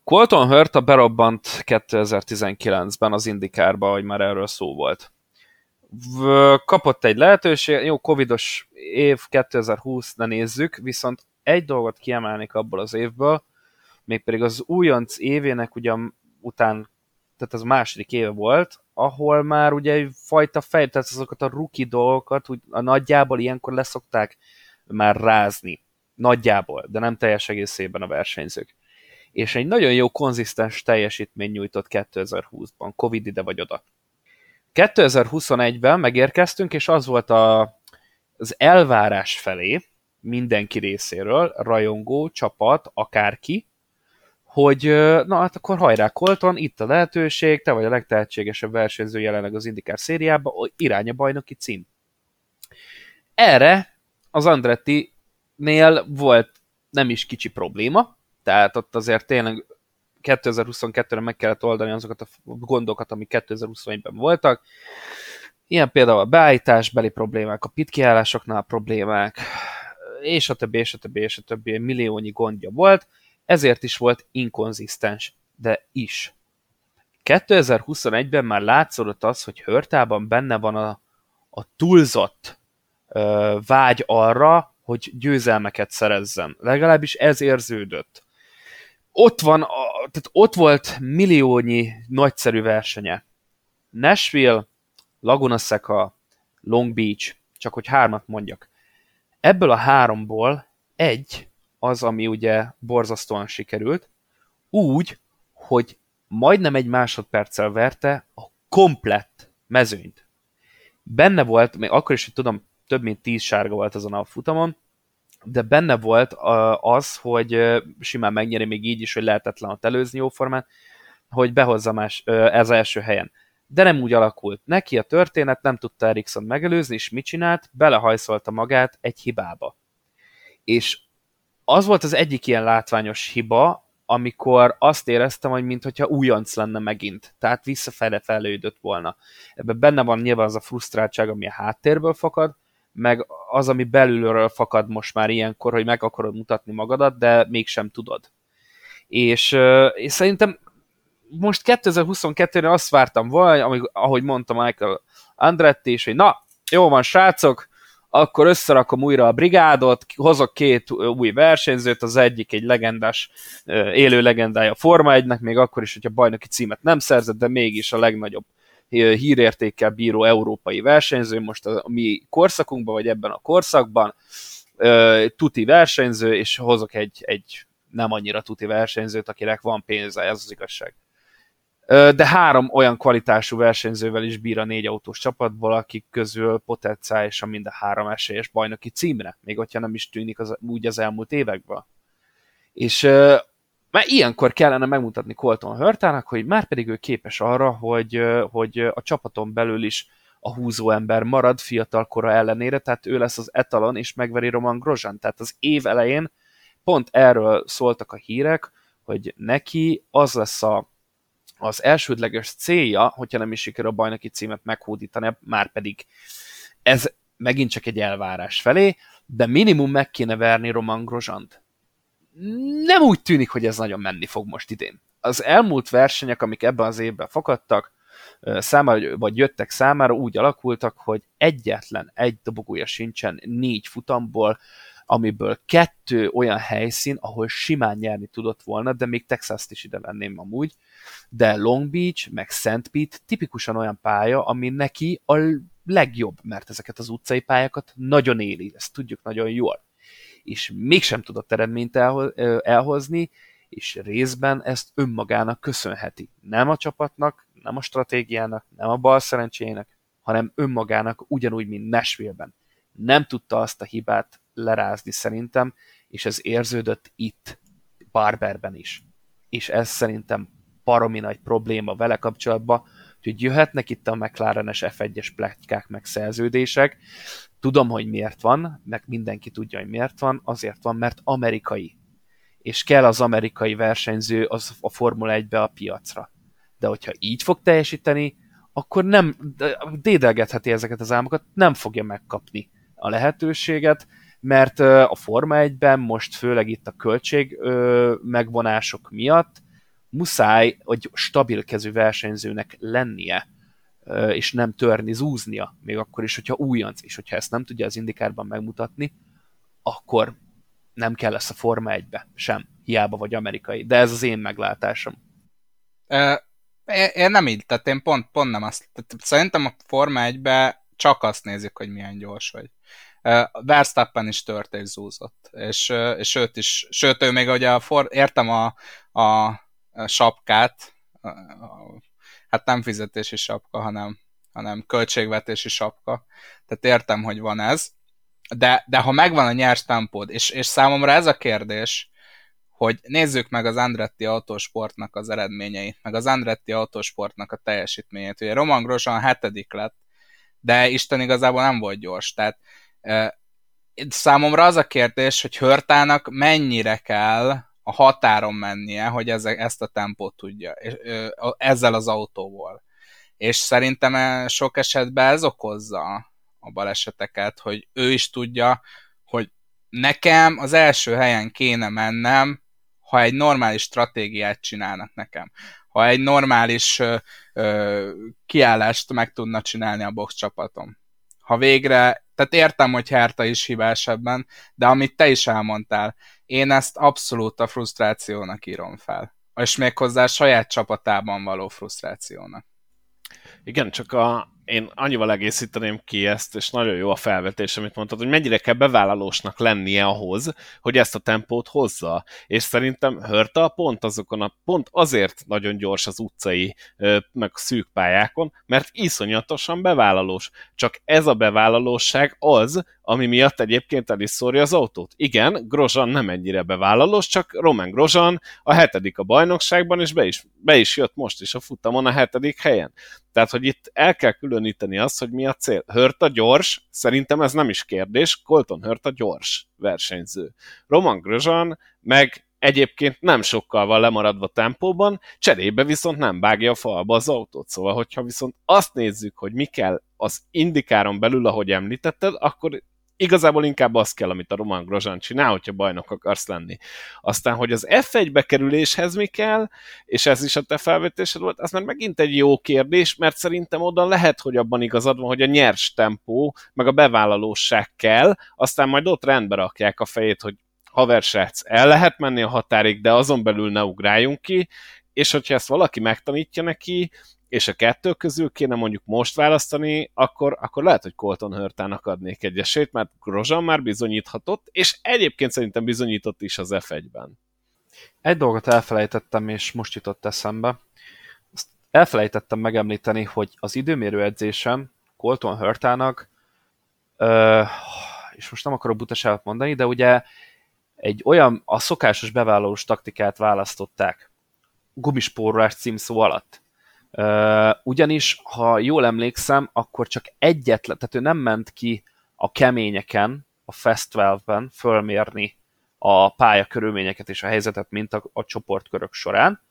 Colton Hurt a berobbant 2019-ben az Indikárba, hogy már erről szó volt. Kapott egy lehetőség, jó, covidos év 2020, ne nézzük, viszont egy dolgot kiemelnék abból az évből, mégpedig az újonc évének ugyan után, tehát az második éve volt, ahol már ugye fajta fej, tehát azokat a ruki dolgokat úgy, a nagyjából ilyenkor leszokták már rázni. Nagyjából, de nem teljes egészében a versenyzők. És egy nagyon jó konzisztens teljesítmény nyújtott 2020-ban, Covid ide vagy oda. 2021-ben megérkeztünk, és az volt a, az elvárás felé mindenki részéről, rajongó, csapat, akárki, hogy na hát akkor hajrá Colton, itt a lehetőség, te vagy a legtehetségesebb versenyző jelenleg az Indikár szériában, irány a bajnoki cím. Erre az Andretti-nél volt nem is kicsi probléma, tehát ott azért tényleg 2022-re meg kellett oldani azokat a gondokat, amik 2021-ben voltak. Ilyen például a beállításbeli problémák, a pitkiállásoknál problémák, és a többi, és a többi, és a többi milliónyi gondja volt, ezért is volt inkonzisztens, de is. 2021-ben már látszódott az, hogy Hörtában benne van a, a túlzott ö, vágy arra, hogy győzelmeket szerezzen. Legalábbis ez érződött. Ott van, a, tehát ott volt milliónyi nagyszerű versenye. Nashville, Laguna Seca, Long Beach, csak hogy hármat mondjak. Ebből a háromból egy az, ami ugye borzasztóan sikerült, úgy, hogy majdnem egy másodperccel verte a komplett mezőnyt. Benne volt, még akkor is, hogy tudom, több mint tíz sárga volt azon a futamon, de benne volt az, hogy simán megnyeri még így is, hogy lehetetlen ott előzni jóformán, hogy behozza más, ez első helyen. De nem úgy alakult. Neki a történet nem tudta Erikson megelőzni, és mit csinált? Belehajszolta magát egy hibába. És az volt az egyik ilyen látványos hiba, amikor azt éreztem, hogy mintha újonc lenne megint. Tehát visszafele fejlődött volna. Ebben benne van nyilván az a frusztráltság, ami a háttérből fakad, meg az, ami belülről fakad most már ilyenkor, hogy meg akarod mutatni magadat, de mégsem tudod. És, és szerintem most 2022-re azt vártam volna, ahogy mondta Michael Andretti is, hogy na, jó van srácok, akkor összerakom újra a brigádot, hozok két új versenyzőt, az egyik egy legendás, élő legendája a Forma 1-nek, még akkor is, hogyha bajnoki címet nem szerzett, de mégis a legnagyobb hírértékkel bíró európai versenyző, most a mi korszakunkban, vagy ebben a korszakban, tuti versenyző, és hozok egy, egy nem annyira tuti versenyzőt, akinek van pénze, ez az igazság de három olyan kvalitású versenyzővel is bír a négy autós csapatból, akik közül potenciálisan mind a három esélyes bajnoki címre, még hogyha nem is tűnik az, úgy az elmúlt években. És már ilyenkor kellene megmutatni Colton Hörtának, hogy már pedig ő képes arra, hogy, hogy a csapaton belül is a húzó ember marad fiatal kora ellenére, tehát ő lesz az etalon, és megveri Roman Grosjean. Tehát az év elején pont erről szóltak a hírek, hogy neki az lesz a az elsődleges célja, hogyha nem is sikerül a bajnoki címet meghódítani, már pedig ez megint csak egy elvárás felé, de minimum meg kéne verni Roman Grosjeant. Nem úgy tűnik, hogy ez nagyon menni fog most idén. Az elmúlt versenyek, amik ebben az évben fakadtak, számára, vagy jöttek számára úgy alakultak, hogy egyetlen egy dobogója sincsen négy futamból, amiből kettő olyan helyszín, ahol simán nyerni tudott volna, de még Texas-t is ide venném amúgy, de Long Beach, meg Szent Pete tipikusan olyan pálya, ami neki a legjobb, mert ezeket az utcai pályákat nagyon éli, ezt tudjuk nagyon jól. És mégsem tudott eredményt elhozni, és részben ezt önmagának köszönheti. Nem a csapatnak, nem a stratégiának, nem a bal szerencséjének, hanem önmagának ugyanúgy, mint Nashville-ben. Nem tudta azt a hibát lerázni szerintem, és ez érződött itt, Barberben is. És ez szerintem baromi nagy probléma vele kapcsolatban, hogy jöhetnek itt a McLaren-es F1-es pletykák meg szerződések. Tudom, hogy miért van, meg mindenki tudja, hogy miért van. Azért van, mert amerikai. És kell az amerikai versenyző az a Formula 1-be a piacra. De hogyha így fog teljesíteni, akkor nem dédelgetheti ezeket az álmokat, nem fogja megkapni a lehetőséget, mert a Forma 1-ben most főleg itt a költség megvonások miatt muszáj, hogy stabil kezű versenyzőnek lennie, és nem törni, zúznia, még akkor is, hogyha újonc, és hogyha ezt nem tudja az indikárban megmutatni, akkor nem kell lesz a Forma 1-be sem, hiába vagy amerikai. De ez az én meglátásom. Én nem így, tehát én pont, pont nem azt. Tehát szerintem a Forma 1-be csak azt nézik, hogy milyen gyors vagy. Verstappen is tört és zúzott, és, és őt is, sőt, ő még ugye a for, értem a, a sapkát, a, a, hát nem fizetési sapka, hanem, hanem költségvetési sapka, tehát értem, hogy van ez, de, de ha megvan a nyers tempód, és, és számomra ez a kérdés, hogy nézzük meg az Andretti Autosportnak az eredményeit, meg az Andretti Autosportnak a teljesítményét. Ugye Roman Grosjean hetedik lett, de Isten igazából nem volt gyors. Tehát számomra az a kérdés, hogy Hörtának mennyire kell a határon mennie, hogy ez, ezt a tempót tudja, és, ezzel az autóval. És szerintem sok esetben ez okozza a baleseteket, hogy ő is tudja, hogy nekem az első helyen kéne mennem, ha egy normális stratégiát csinálnak nekem. Ha egy normális ö, ö, kiállást meg tudna csinálni a box csapatom. Ha végre, tehát értem, hogy Herta is hibás ebben, de amit te is elmondtál, én ezt abszolút a frusztrációnak írom fel. És méghozzá a saját csapatában való frusztrációnak. Igen, csak a, én annyival egészíteném ki ezt, és nagyon jó a felvetés, amit mondtad, hogy mennyire kell bevállalósnak lennie ahhoz, hogy ezt a tempót hozza. És szerintem Hörta pont azokon a, pont azért nagyon gyors az utcai, meg szűk pályákon, mert iszonyatosan bevállalós. Csak ez a bevállalóság az, ami miatt egyébként el is szórja az autót. Igen, Grozan nem ennyire bevállalós, csak Roman Grozan a hetedik a bajnokságban, és be is, be is jött most is a futamon a hetedik helyen. Tehát, hogy itt el kell különíteni azt, hogy mi a cél. Hörta gyors, szerintem ez nem is kérdés, Colton Hörta gyors versenyző. Roman Grosjean meg egyébként nem sokkal van lemaradva tempóban, cserébe viszont nem vágja a falba az autót. Szóval, hogyha viszont azt nézzük, hogy mi kell az indikáron belül, ahogy említetted, akkor igazából inkább az kell, amit a Roman Grosjean csinál, hogyha bajnok akarsz lenni. Aztán, hogy az F1 bekerüléshez mi kell, és ez is a te felvetésed volt, az már megint egy jó kérdés, mert szerintem oda lehet, hogy abban igazad van, hogy a nyers tempó, meg a bevállalóság kell, aztán majd ott rendbe rakják a fejét, hogy haversrác, el lehet menni a határig, de azon belül ne ugráljunk ki, és hogyha ezt valaki megtanítja neki, és a kettő közül kéne mondjuk most választani, akkor, akkor lehet, hogy Colton Hörtának adnék egy esélyt, mert Grosjean már bizonyíthatott, és egyébként szerintem bizonyított is az F1-ben. Egy dolgot elfelejtettem, és most jutott eszembe. Azt elfelejtettem megemlíteni, hogy az időmérő edzésem Colton Hörtának, és most nem akarok butaságot mondani, de ugye egy olyan, a szokásos bevállalós taktikát választották gumispórolás címszó alatt ugyanis, ha jól emlékszem, akkor csak egyetlen, tehát ő nem ment ki a keményeken, a Fast 12-ben fölmérni a pálya körülményeket és a helyzetet, mint a, a csoportkörök során,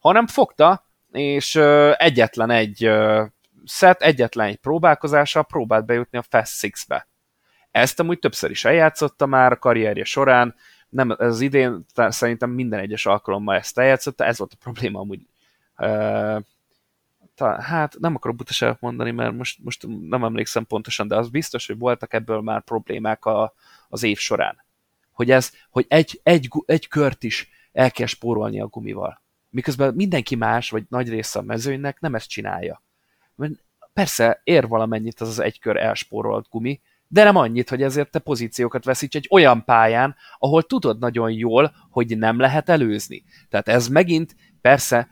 hanem fogta, és egyetlen egy set, egyetlen egy próbálkozással próbált bejutni a Fast Six-be. Ezt amúgy többször is eljátszotta már a karrierje során, nem, az idén szerintem minden egyes alkalommal ezt eljátszotta, ez volt a probléma amúgy talán, hát nem akarok butaságot mondani, mert most, most nem emlékszem pontosan, de az biztos, hogy voltak ebből már problémák a, az év során. Hogy, ez, hogy egy, egy, egy kört is el kell spórolni a gumival. Miközben mindenki más, vagy nagy része a mezőnynek nem ezt csinálja. Persze ér valamennyit az az egy kör elspórolt gumi, de nem annyit, hogy ezért te pozíciókat veszíts egy olyan pályán, ahol tudod nagyon jól, hogy nem lehet előzni. Tehát ez megint persze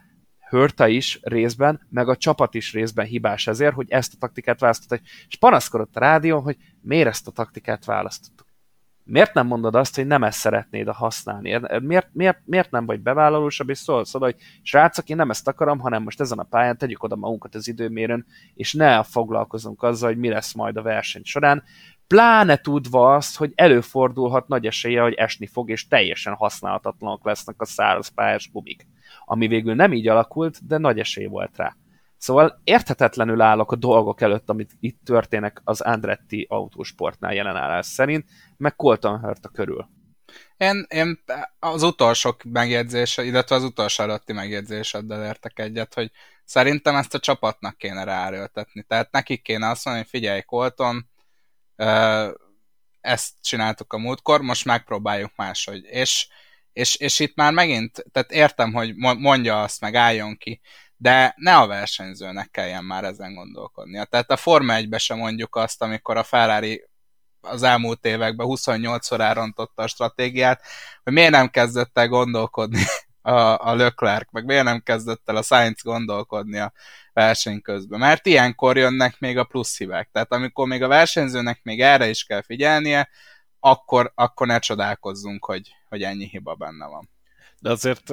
Hörta is részben, meg a csapat is részben hibás ezért, hogy ezt a taktikát választották. És panaszkodott a rádión, hogy miért ezt a taktikát választottuk. Miért nem mondod azt, hogy nem ezt szeretnéd a használni? Miért, miért, miért nem vagy bevállalósabb, és szólsz oda, hogy srácok, én nem ezt akarom, hanem most ezen a pályán tegyük oda magunkat az időmérőn, és ne foglalkozunk azzal, hogy mi lesz majd a verseny során, pláne tudva azt, hogy előfordulhat nagy esélye, hogy esni fog, és teljesen használhatatlanok lesznek a száraz pályás gumik ami végül nem így alakult, de nagy esély volt rá. Szóval érthetetlenül állok a dolgok előtt, amit itt történnek az Andretti autósportnál jelenállás szerint, meg Colton Hurt a körül. Én, én az utolsó megjegyzés, illetve az utolsó előtti megjegyzéseddel értek egyet, hogy szerintem ezt a csapatnak kéne ráerőltetni. Tehát nekik kéne azt mondani, hogy figyelj, Colton, ezt csináltuk a múltkor, most megpróbáljuk máshogy. És, és, és itt már megint, tehát értem, hogy mondja azt, meg álljon ki, de ne a versenyzőnek kelljen már ezen gondolkodnia. Tehát a Forma 1 sem mondjuk azt, amikor a Ferrari az elmúlt években 28-szor elrontotta a stratégiát, hogy miért nem kezdett el gondolkodni *laughs* a, a Leclerc, meg miért nem kezdett el a Sainz gondolkodni a verseny közben. Mert ilyenkor jönnek még a plusz hibák. Tehát amikor még a versenyzőnek még erre is kell figyelnie, akkor, akkor ne csodálkozzunk, hogy, hogy ennyi hiba benne van. De azért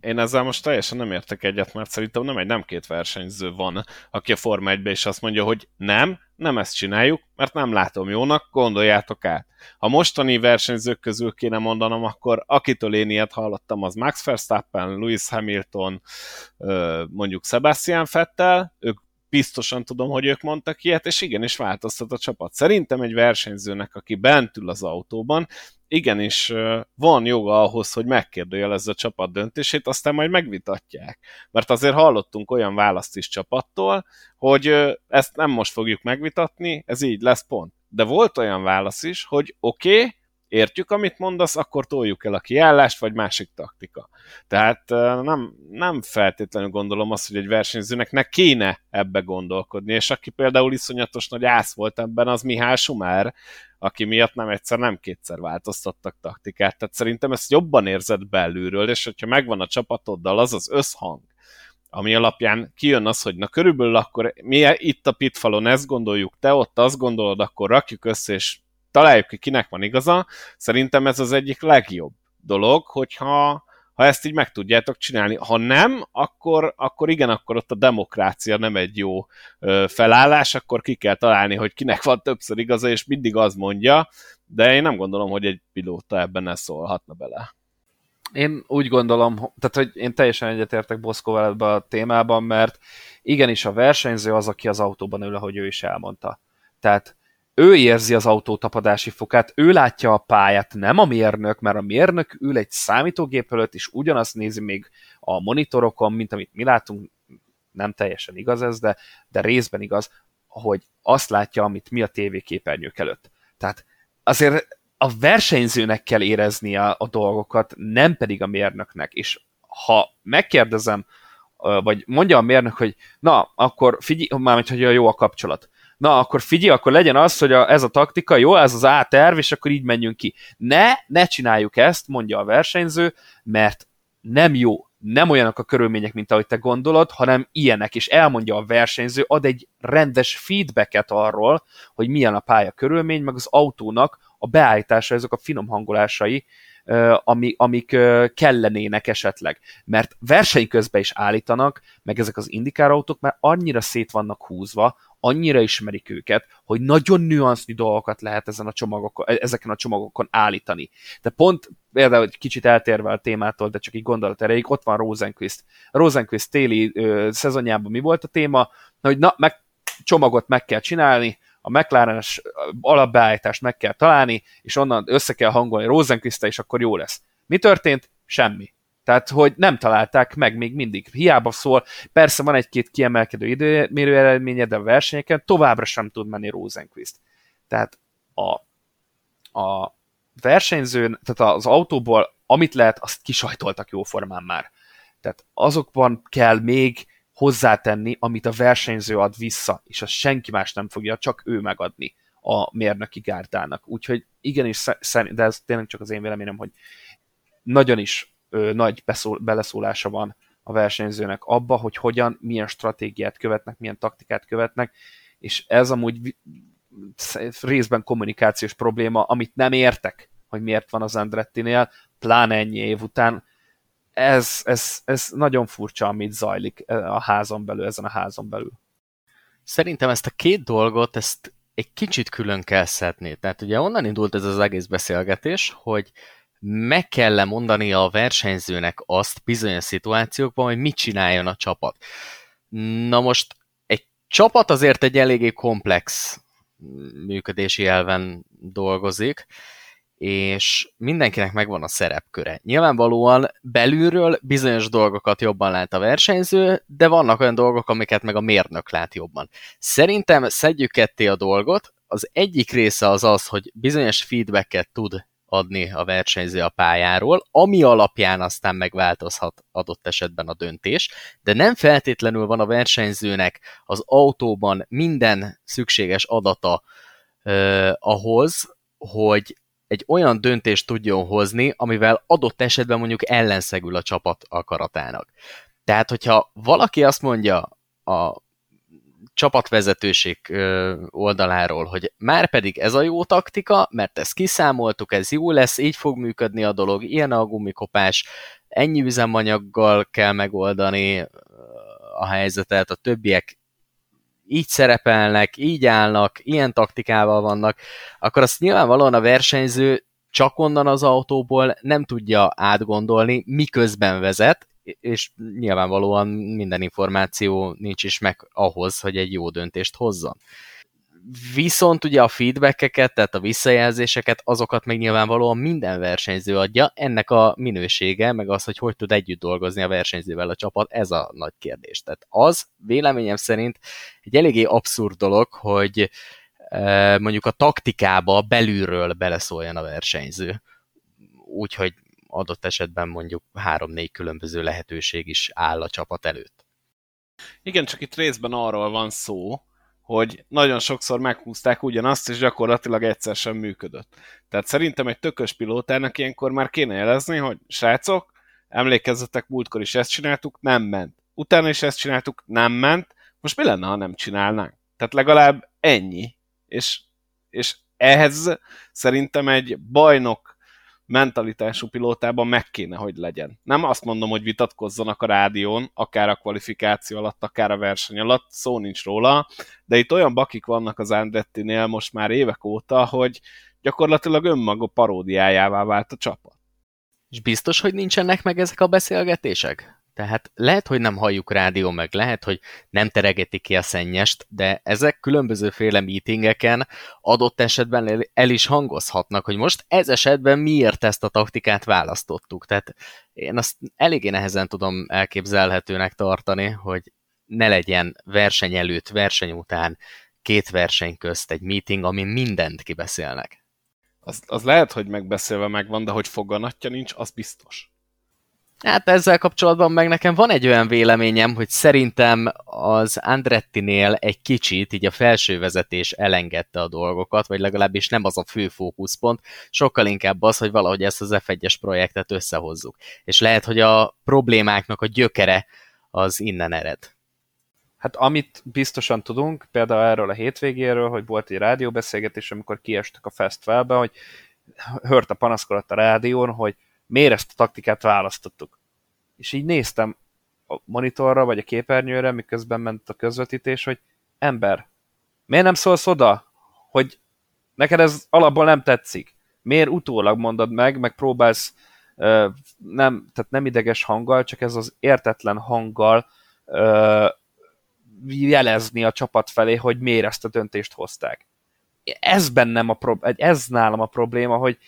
én ezzel most teljesen nem értek egyet, mert szerintem nem egy, nem két versenyző van, aki a Forma 1 is azt mondja, hogy nem, nem ezt csináljuk, mert nem látom jónak, gondoljátok át. Ha mostani versenyzők közül kéne mondanom, akkor akitől én ilyet hallottam, az Max Verstappen, Lewis Hamilton, mondjuk Sebastian Vettel, ők biztosan tudom, hogy ők mondtak ilyet, és igenis változtat a csapat. Szerintem egy versenyzőnek, aki bent ül az autóban, igenis van joga ahhoz, hogy megkérdőjelezze a csapat döntését, aztán majd megvitatják. Mert azért hallottunk olyan választ is csapattól, hogy ezt nem most fogjuk megvitatni, ez így lesz pont. De volt olyan válasz is, hogy oké, okay, értjük, amit mondasz, akkor toljuk el a kiállást, vagy másik taktika. Tehát nem, nem feltétlenül gondolom azt, hogy egy versenyzőnek ne kéne ebbe gondolkodni, és aki például iszonyatos nagy ász volt ebben, az Mihály Sumár, aki miatt nem egyszer, nem kétszer változtattak taktikát. Tehát szerintem ezt jobban érzed belülről, és hogyha megvan a csapatoddal az az összhang, ami alapján kijön az, hogy na körülbelül akkor mi itt a pitfalon ezt gondoljuk, te ott azt gondolod, akkor rakjuk össze, és találjuk ki, kinek van igaza. Szerintem ez az egyik legjobb dolog, hogyha ha ezt így meg tudjátok csinálni. Ha nem, akkor, akkor igen, akkor ott a demokrácia nem egy jó ö, felállás, akkor ki kell találni, hogy kinek van többször igaza, és mindig az mondja, de én nem gondolom, hogy egy pilóta ebben ne szólhatna bele. Én úgy gondolom, tehát hogy én teljesen egyetértek Boszkóval ebben a témában, mert igenis a versenyző az, aki az autóban ül, ahogy ő is elmondta. Tehát ő érzi az autó tapadási fokát, ő látja a pályát, nem a mérnök, mert a mérnök ül egy számítógép előtt, és ugyanazt nézi még a monitorokon, mint amit mi látunk, nem teljesen igaz ez, de, de részben igaz, hogy azt látja, amit mi a tévéképernyők előtt. Tehát azért a versenyzőnek kell érezni a, a dolgokat, nem pedig a mérnöknek. És ha megkérdezem, vagy mondja a mérnök, hogy na, akkor figyelj, mármint, hogy jó a kapcsolat na akkor figyelj, akkor legyen az, hogy a, ez a taktika, jó, ez az A terv, és akkor így menjünk ki. Ne, ne csináljuk ezt, mondja a versenyző, mert nem jó, nem olyanok a körülmények, mint ahogy te gondolod, hanem ilyenek, és elmondja a versenyző, ad egy rendes feedbacket arról, hogy milyen a pálya körülmény, meg az autónak a beállítása, ezek a finom hangolásai, ami, amik kellenének esetleg. Mert verseny közben is állítanak, meg ezek az indikárautók már annyira szét vannak húzva, annyira ismerik őket, hogy nagyon nüansznyi dolgokat lehet ezen a csomagokon, ezeken a csomagokon állítani. De pont például egy kicsit eltérve a témától, de csak így gondolat erejéig, ott van Rosenquist. Rosenquist téli ö, szezonjában mi volt a téma? Hogy na, meg, csomagot meg kell csinálni, a McLaren-es alapbeállítást meg kell találni, és onnan össze kell hangolni rosenquist és akkor jó lesz. Mi történt? Semmi. Tehát, hogy nem találták meg még mindig. Hiába szól, persze van egy-két kiemelkedő időmérő eredménye, de a versenyeken továbbra sem tud menni Rosenquist. Tehát a, a versenyzőn, tehát az autóból, amit lehet, azt kisajtoltak jó formán már. Tehát azokban kell még hozzátenni, amit a versenyző ad vissza, és azt senki más nem fogja, csak ő megadni a mérnöki gárdának. Úgyhogy igenis, de ez tényleg csak az én véleményem, hogy nagyon is ö, nagy beszól, beleszólása van a versenyzőnek abba, hogy hogyan, milyen stratégiát követnek, milyen taktikát követnek, és ez amúgy részben kommunikációs probléma, amit nem értek, hogy miért van az Andrettinél, pláne ennyi év után, ez, ez, ez nagyon furcsa, amit zajlik a házon belül, ezen a házon belül. Szerintem ezt a két dolgot, ezt egy kicsit külön kell szedni. Tehát ugye onnan indult ez az egész beszélgetés, hogy meg kell mondani a versenyzőnek azt bizonyos szituációkban, hogy mit csináljon a csapat. Na most egy csapat azért egy eléggé komplex működési elven dolgozik, és mindenkinek megvan a szerepköre. Nyilvánvalóan belülről bizonyos dolgokat jobban lát a versenyző, de vannak olyan dolgok, amiket meg a mérnök lát jobban. Szerintem szedjük ketté a dolgot, az egyik része az az, hogy bizonyos feedbacket tud adni a versenyző a pályáról, ami alapján aztán megváltozhat adott esetben a döntés, de nem feltétlenül van a versenyzőnek az autóban minden szükséges adata eh, ahhoz, hogy egy olyan döntést tudjon hozni, amivel adott esetben mondjuk ellenszegül a csapat akaratának. Tehát, hogyha valaki azt mondja a csapatvezetőség oldaláról, hogy már pedig ez a jó taktika, mert ezt kiszámoltuk, ez jó lesz, így fog működni a dolog, ilyen a gumikopás, ennyi üzemanyaggal kell megoldani a helyzetet, a többiek így szerepelnek, így állnak, ilyen taktikával vannak, akkor azt nyilvánvalóan a versenyző csak onnan az autóból nem tudja átgondolni, miközben vezet, és nyilvánvalóan minden információ nincs is meg ahhoz, hogy egy jó döntést hozzon. Viszont ugye a feedbackeket, tehát a visszajelzéseket, azokat még nyilvánvalóan minden versenyző adja. Ennek a minősége, meg az, hogy hogy tud együtt dolgozni a versenyzővel a csapat, ez a nagy kérdés. Tehát az véleményem szerint egy eléggé abszurd dolog, hogy e, mondjuk a taktikába belülről beleszóljon a versenyző. Úgyhogy adott esetben mondjuk három-négy különböző lehetőség is áll a csapat előtt. Igen, csak itt részben arról van szó, hogy nagyon sokszor meghúzták ugyanazt, és gyakorlatilag egyszer sem működött. Tehát szerintem egy tökös pilótának ilyenkor már kéne jelezni, hogy srácok, emlékezzetek, múltkor is ezt csináltuk, nem ment. Utána is ezt csináltuk, nem ment. Most mi lenne, ha nem csinálnánk? Tehát legalább ennyi. És, és ehhez szerintem egy bajnok mentalitású pilótában meg kéne, hogy legyen. Nem azt mondom, hogy vitatkozzanak a rádión, akár a kvalifikáció alatt, akár a verseny alatt, szó nincs róla, de itt olyan bakik vannak az Andretti-nél most már évek óta, hogy gyakorlatilag önmaga paródiájává vált a csapat. És biztos, hogy nincsenek meg ezek a beszélgetések? Tehát lehet, hogy nem halljuk rádió, meg lehet, hogy nem teregetik ki a szennyest, de ezek különbözőféle meetingeken adott esetben el is hangozhatnak, hogy most ez esetben miért ezt a taktikát választottuk. Tehát én azt eléggé nehezen tudom elképzelhetőnek tartani, hogy ne legyen verseny előtt, verseny után, két verseny közt egy meeting, amin mindent kibeszélnek. Az, az lehet, hogy megbeszélve megvan, de hogy foganatja nincs, az biztos. Hát ezzel kapcsolatban meg nekem van egy olyan véleményem, hogy szerintem az Andrettinél egy kicsit így a felső vezetés elengedte a dolgokat, vagy legalábbis nem az a fő fókuszpont, sokkal inkább az, hogy valahogy ezt az F1-es projektet összehozzuk. És lehet, hogy a problémáknak a gyökere az innen ered. Hát amit biztosan tudunk, például erről a hétvégéről, hogy volt egy rádióbeszélgetés, amikor kiestek a festivalbe, hogy hört a panaszkodott a rádión, hogy miért ezt a taktikát választottuk. És így néztem a monitorra, vagy a képernyőre, miközben ment a közvetítés, hogy ember, miért nem szólsz oda, hogy neked ez alapból nem tetszik? Miért utólag mondod meg, meg próbálsz uh, nem, tehát nem ideges hanggal, csak ez az értetlen hanggal uh, jelezni a csapat felé, hogy miért ezt a döntést hozták. Ez bennem a pro- ez nálam a probléma, hogy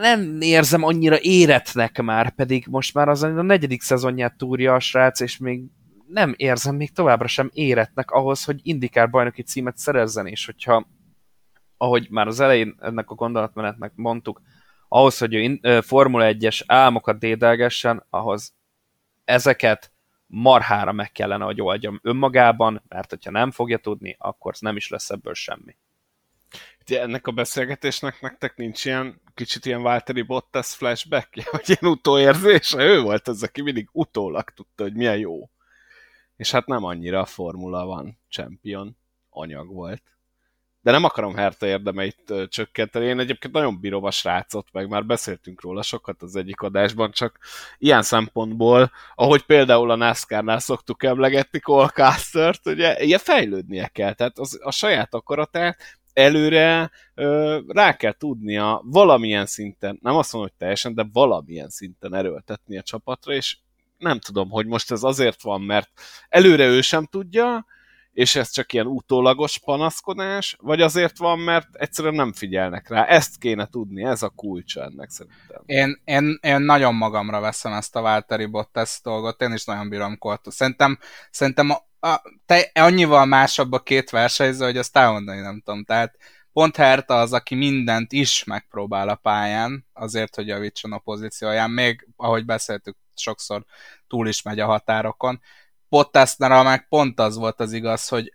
nem érzem annyira éretnek már, pedig most már az a negyedik szezonját túrja a srác, és még nem érzem még továbbra sem éretnek ahhoz, hogy indikár bajnoki címet szerezzen, és hogyha, ahogy már az elején ennek a gondolatmenetnek mondtuk, ahhoz, hogy ő Formula 1-es álmokat dédelgessen, ahhoz ezeket marhára meg kellene, hogy oldjam önmagában, mert hogyha nem fogja tudni, akkor nem is lesz ebből semmi ennek a beszélgetésnek nektek nincs ilyen kicsit ilyen Valtteri Bottas flashback, *laughs* vagy ilyen utóérzése? Ő volt az, aki mindig utólag tudta, hogy milyen jó. És hát nem annyira a Formula van champion anyag volt. De nem akarom Herta érdemeit csökkenteni. Én egyébként nagyon bírom a srácot, meg már beszéltünk róla sokat az egyik adásban, csak ilyen szempontból, ahogy például a NASCAR-nál szoktuk emlegetni Cole Custer-t, ugye ilyen fejlődnie kell. Tehát az, a saját akaratát előre ö, rá kell tudnia valamilyen szinten, nem azt mondom, hogy teljesen, de valamilyen szinten erőltetni a csapatra, és nem tudom, hogy most ez azért van, mert előre ő sem tudja, és ez csak ilyen utólagos panaszkodás, vagy azért van, mert egyszerűen nem figyelnek rá. Ezt kéne tudni, ez a kulcsa ennek szerintem. Én, én, én nagyon magamra veszem ezt a Valtteri Bottas dolgot, én is nagyon bírom Kortot. Szerintem, szerintem a, te, annyival másabb a két versenyző, hogy azt elmondani nem tudom. Tehát pont Herta az, aki mindent is megpróbál a pályán, azért, hogy javítson a pozícióján, még, ahogy beszéltük, sokszor túl is megy a határokon. Bottasnál meg pont az volt az igaz, hogy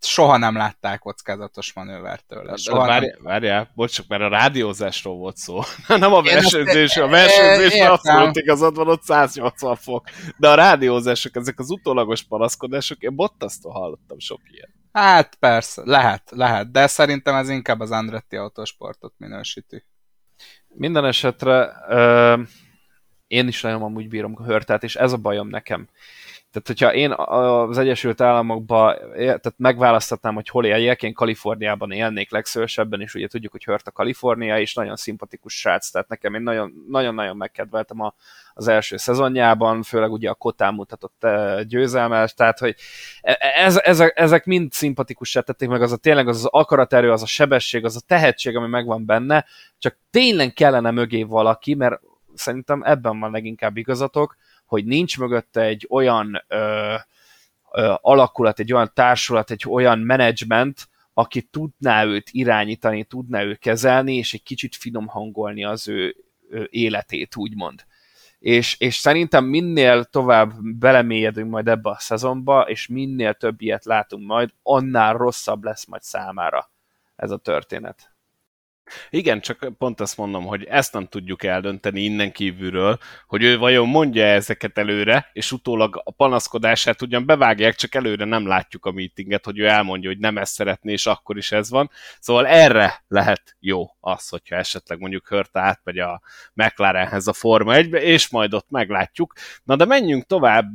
soha nem látták kockázatos manővert tőle. Soha várjál, nem... várjál, bocs, mert a rádiózásról volt szó. *laughs* nem a versenyzés, a versenyzés abszolút igazad van, ott 180 fok. De a rádiózások, ezek az utólagos panaszkodások, én Bottasztól hallottam sok ilyen. Hát persze, lehet, lehet, de szerintem ez inkább az Andretti autósportot minősíti. Minden esetre uh, én is nagyon amúgy bírom a hörtát, és ez a bajom nekem. Tehát, hogyha én az Egyesült Államokban tehát megválasztatnám, hogy hol éljek, én Kaliforniában élnék legszősebben, és ugye tudjuk, hogy hört a Kalifornia, és nagyon szimpatikus srác, tehát nekem én nagyon-nagyon megkedveltem a, az első szezonjában, főleg ugye a Kotán mutatott győzelmet, tehát hogy e, e, ez, ezek, ezek mind szimpatikus tették meg, az a tényleg az, az akaraterő, az a sebesség, az a tehetség, ami megvan benne, csak tényleg kellene mögé valaki, mert szerintem ebben van leginkább igazatok, hogy nincs mögötte egy olyan ö, ö, alakulat, egy olyan társulat, egy olyan menedzsment, aki tudná őt irányítani, tudná őt kezelni, és egy kicsit finom hangolni az ő, ő életét, úgymond. És, és szerintem minél tovább belemélyedünk majd ebbe a szezonba, és minél több ilyet látunk majd, annál rosszabb lesz majd számára ez a történet. Igen, csak pont azt mondom, hogy ezt nem tudjuk eldönteni innen kívülről, hogy ő vajon mondja ezeket előre, és utólag a panaszkodását ugyan bevágják, csak előre nem látjuk a meetinget, hogy ő elmondja, hogy nem ezt szeretné, és akkor is ez van. Szóval erre lehet jó az, hogyha esetleg mondjuk hört átmegy a McLarenhez a Forma 1 és majd ott meglátjuk. Na de menjünk tovább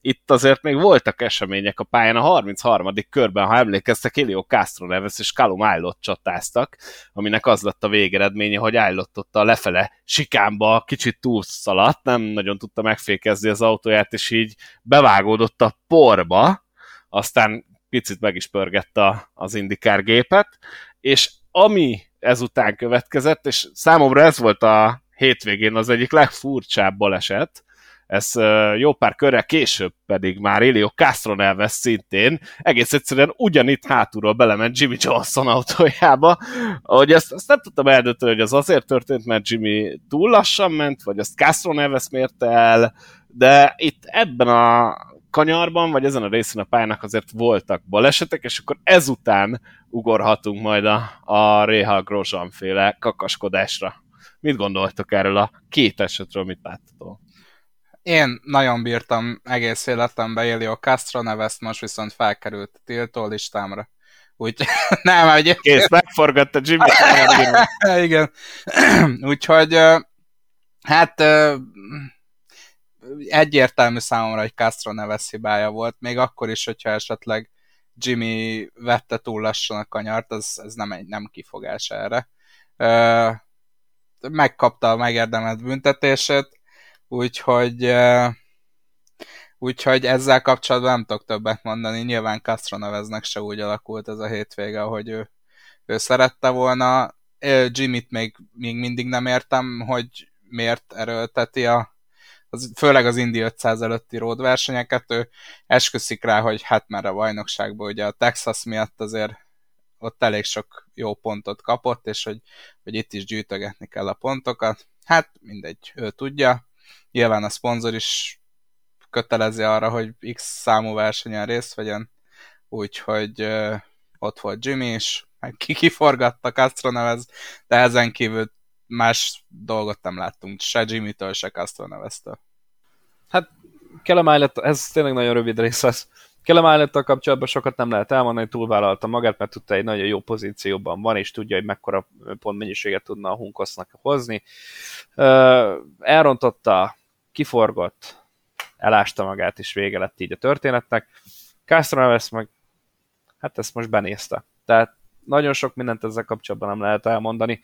itt azért még voltak események a pályán. A 33. körben, ha emlékeztek, Elio Castro Neves és Callum Aylott csatáztak, aminek az lett a végeredménye, hogy Aylott ott a lefele sikánba kicsit túlszaladt, nem nagyon tudta megfékezni az autóját, és így bevágódott a porba, aztán picit meg is pörgette az indikár gépet, és ami ezután következett, és számomra ez volt a hétvégén az egyik legfurcsább baleset, ez jó pár körre később pedig már Elio Castroneves szintén egész egyszerűen ugyanitt hátulról belement Jimmy Johnson autójába, hogy ezt, ezt nem tudtam eldönteni, hogy az azért történt, mert Jimmy túl lassan ment, vagy azt Castroneves mérte el, de itt ebben a kanyarban, vagy ezen a részen a pályának azért voltak balesetek, és akkor ezután ugorhatunk majd a, a Réha Grosjean féle kakaskodásra. Mit gondoltok erről a két esetről, mit láttatok? Én nagyon bírtam egész életembe élni a Castro nevezt, most viszont felkerült a tiltó listámra. Úgy, *laughs* nem, egyébként... Kész, megforgatta Jimmy. *laughs* Igen. *clears throat* Úgyhogy, hát egyértelmű számomra, hogy Castro neves hibája volt, még akkor is, hogyha esetleg Jimmy vette túl lassan a kanyart, az, ez nem egy nem kifogás erre. Megkapta a megérdemelt büntetését, Úgyhogy úgyhogy ezzel kapcsolatban nem tudok többet mondani. Nyilván Castro neveznek se úgy alakult ez a hétvége, ahogy ő, ő szerette volna. Jimmy-t még, még mindig nem értem, hogy miért erőlteti a, az, főleg az Indy 500 előtti road versenyeket, ő esküszik rá, hogy hát már a bajnokságban ugye a Texas miatt azért ott elég sok jó pontot kapott, és hogy, hogy itt is gyűjtögetni kell a pontokat. Hát mindegy, ő tudja. Nyilván a szponzor is kötelezi arra, hogy X számú versenyen részt vegyen, úgyhogy uh, ott volt Jimmy is, meg ki kiforgatta Castro nevez, de ezen kívül más dolgot nem láttunk, se Jimmy-től, se Castro neveztől. Hát Kelem ez tényleg nagyon rövid rész lesz. Kelem kapcsolatban sokat nem lehet elmondani, túlvállalta magát, mert tudta egy nagyon jó pozícióban van, és tudja, hogy mekkora pontmennyiséget tudna a Hunkosznak hozni. Elrontotta kiforgott, elásta magát, és vége lett így a történetnek. Castro Neves meg, hát ezt most benézte. Tehát nagyon sok mindent ezzel kapcsolatban nem lehet elmondani.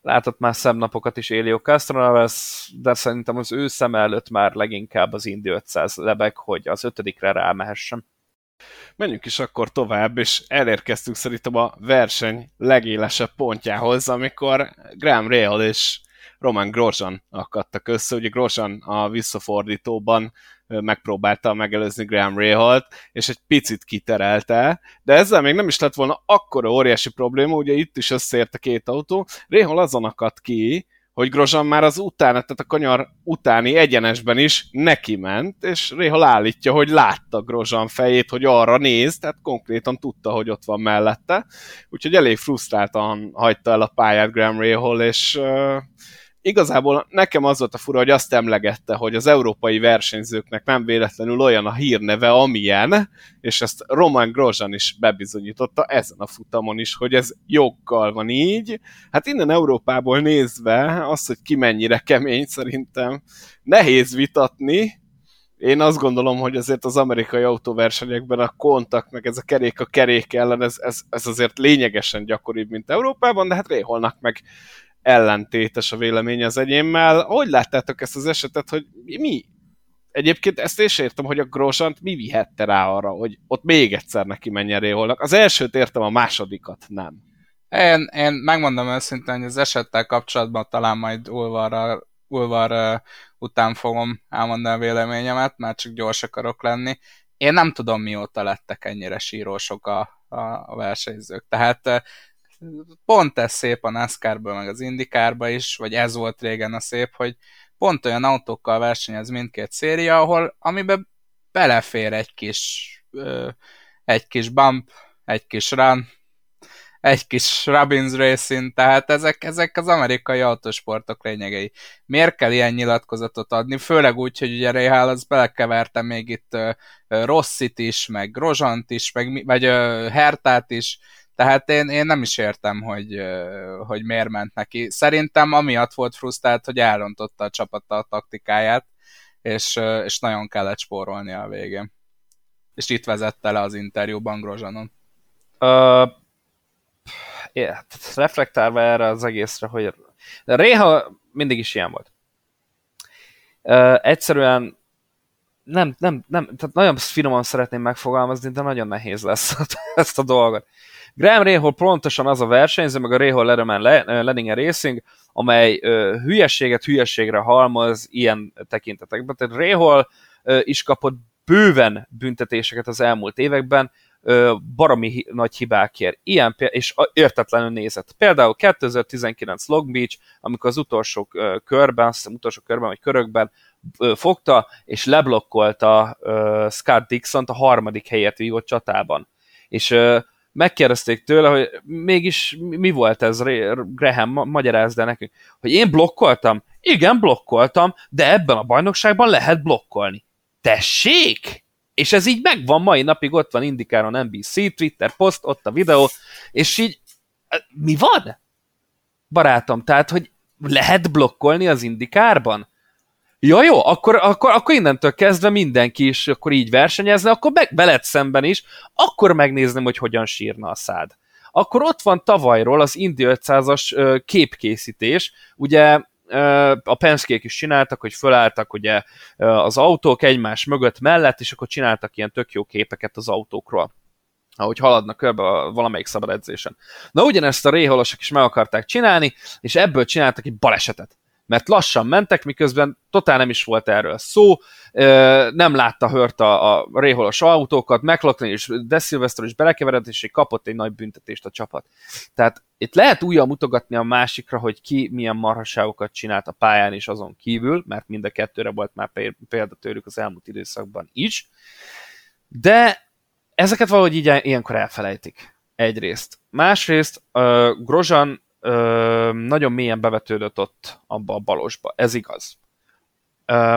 Látott már szemnapokat is Elio Castroneves, de szerintem az ő szem előtt már leginkább az Indy 500 lebeg, hogy az ötödikre rámehessen. Menjünk is akkor tovább, és elérkeztünk szerintem a verseny legélesebb pontjához, amikor Graham Rail és Roman Grosjean akadtak össze. Ugye Grosjean a visszafordítóban megpróbálta megelőzni Graham Rahal-t, és egy picit kiterelte, de ezzel még nem is lett volna akkora óriási probléma, ugye itt is összeért a két autó. Rahal azon akadt ki, hogy Grosjean már az utána, tehát a kanyar utáni egyenesben is neki ment, és Rahal állítja, hogy látta Grosjean fejét, hogy arra néz, tehát konkrétan tudta, hogy ott van mellette, úgyhogy elég frusztráltan hagyta el a pályát Graham Rahal, és igazából nekem az volt a fura, hogy azt emlegette, hogy az európai versenyzőknek nem véletlenül olyan a hírneve, amilyen, és ezt Roman Grosjean is bebizonyította ezen a futamon is, hogy ez joggal van így. Hát innen Európából nézve az, hogy ki mennyire kemény, szerintem nehéz vitatni, én azt gondolom, hogy azért az amerikai autóversenyekben a kontakt, meg ez a kerék a kerék ellen, ez, ez, ez azért lényegesen gyakoribb, mint Európában, de hát Réholnak meg ellentétes a vélemény az enyémmel. Hogy láttátok ezt az esetet, hogy mi? Egyébként ezt is értem, hogy a Grosant mi vihette rá arra, hogy ott még egyszer neki menjen Réholnak. Az elsőt értem, a másodikat nem. Én, én megmondom őszintén, hogy az esettel kapcsolatban talán majd Ulvarra, Ulvar után fogom elmondani a véleményemet, mert csak gyors akarok lenni. Én nem tudom, mióta lettek ennyire sírósok a, a, a versenyzők. Tehát pont ez szép a NASCAR-ből, meg az IndyCar-ba is, vagy ez volt régen a szép, hogy pont olyan autókkal versenyez mindkét széria, ahol amiben belefér egy kis egy kis bump, egy kis run, egy kis Robbins Racing, tehát ezek, ezek az amerikai autósportok lényegei. Miért kell ilyen nyilatkozatot adni? Főleg úgy, hogy ugye Réhál az belekeverte még itt uh, Rossit is, meg Grozsant is, meg, vagy uh, Hertát is, tehát én, én nem is értem, hogy, hogy miért ment neki. Szerintem amiatt volt frusztrált, hogy elrontotta a csapata a taktikáját, és, és nagyon kellett spórolni a végén. És itt vezette le az interjúban Grozsanon. Uh, yeah, reflektálva erre az egészre, hogy Réha mindig is ilyen volt. Uh, egyszerűen nem, nem, nem, tehát nagyon finoman szeretném megfogalmazni, de nagyon nehéz lesz *laughs* ezt a dolgot. Graham Rahal pontosan az a versenyző, meg a Rahal Letterman Leninger Racing, amely ö, hülyességet hülyességre halmoz ilyen tekintetekben. Tehát Rahal ö, is kapott bőven büntetéseket az elmúlt években, ö, nagy hibákért. Ilyen és értetlenül nézett. Például 2019 Long Beach, amikor az utolsó körben, azt hiszem utolsó körben vagy körökben fogta, és leblokkolta ö, Scott Dixon-t a harmadik helyet vívott csatában. És ö, megkérdezték tőle, hogy mégis mi volt ez, Graham, magyarázd el nekünk, hogy én blokkoltam? Igen, blokkoltam, de ebben a bajnokságban lehet blokkolni. Tessék? És ez így megvan mai napig, ott van Indikáron NBC, Twitter poszt, ott a videó, és így mi van? Barátom, tehát, hogy lehet blokkolni az Indikárban? Ja, jó, akkor, akkor, akkor innentől kezdve mindenki is akkor így versenyezne, akkor be, veled szemben is, akkor megnézném, hogy hogyan sírna a szád. Akkor ott van tavalyról az Indy 500-as képkészítés, ugye a Penskék is csináltak, hogy fölálltak ugye az autók egymás mögött mellett, és akkor csináltak ilyen tök jó képeket az autókról ahogy haladnak körbe a valamelyik szabad edzésen. Na ugyanezt a réholosok is meg akarták csinálni, és ebből csináltak egy balesetet mert lassan mentek, miközben totál nem is volt erről szó, nem látta hört a, a réholos autókat, McLaughlin és De Silvester is belekeveredett, és kapott egy nagy büntetést a csapat. Tehát itt lehet újra mutogatni a másikra, hogy ki milyen marhaságokat csinált a pályán is azon kívül, mert mind a kettőre volt már példa tőlük az elmúlt időszakban is, de ezeket valahogy így ilyenkor elfelejtik. Egyrészt. Másrészt uh, Grozan ö, nagyon mélyen bevetődött ott abba a balosba. Ez igaz. Ö,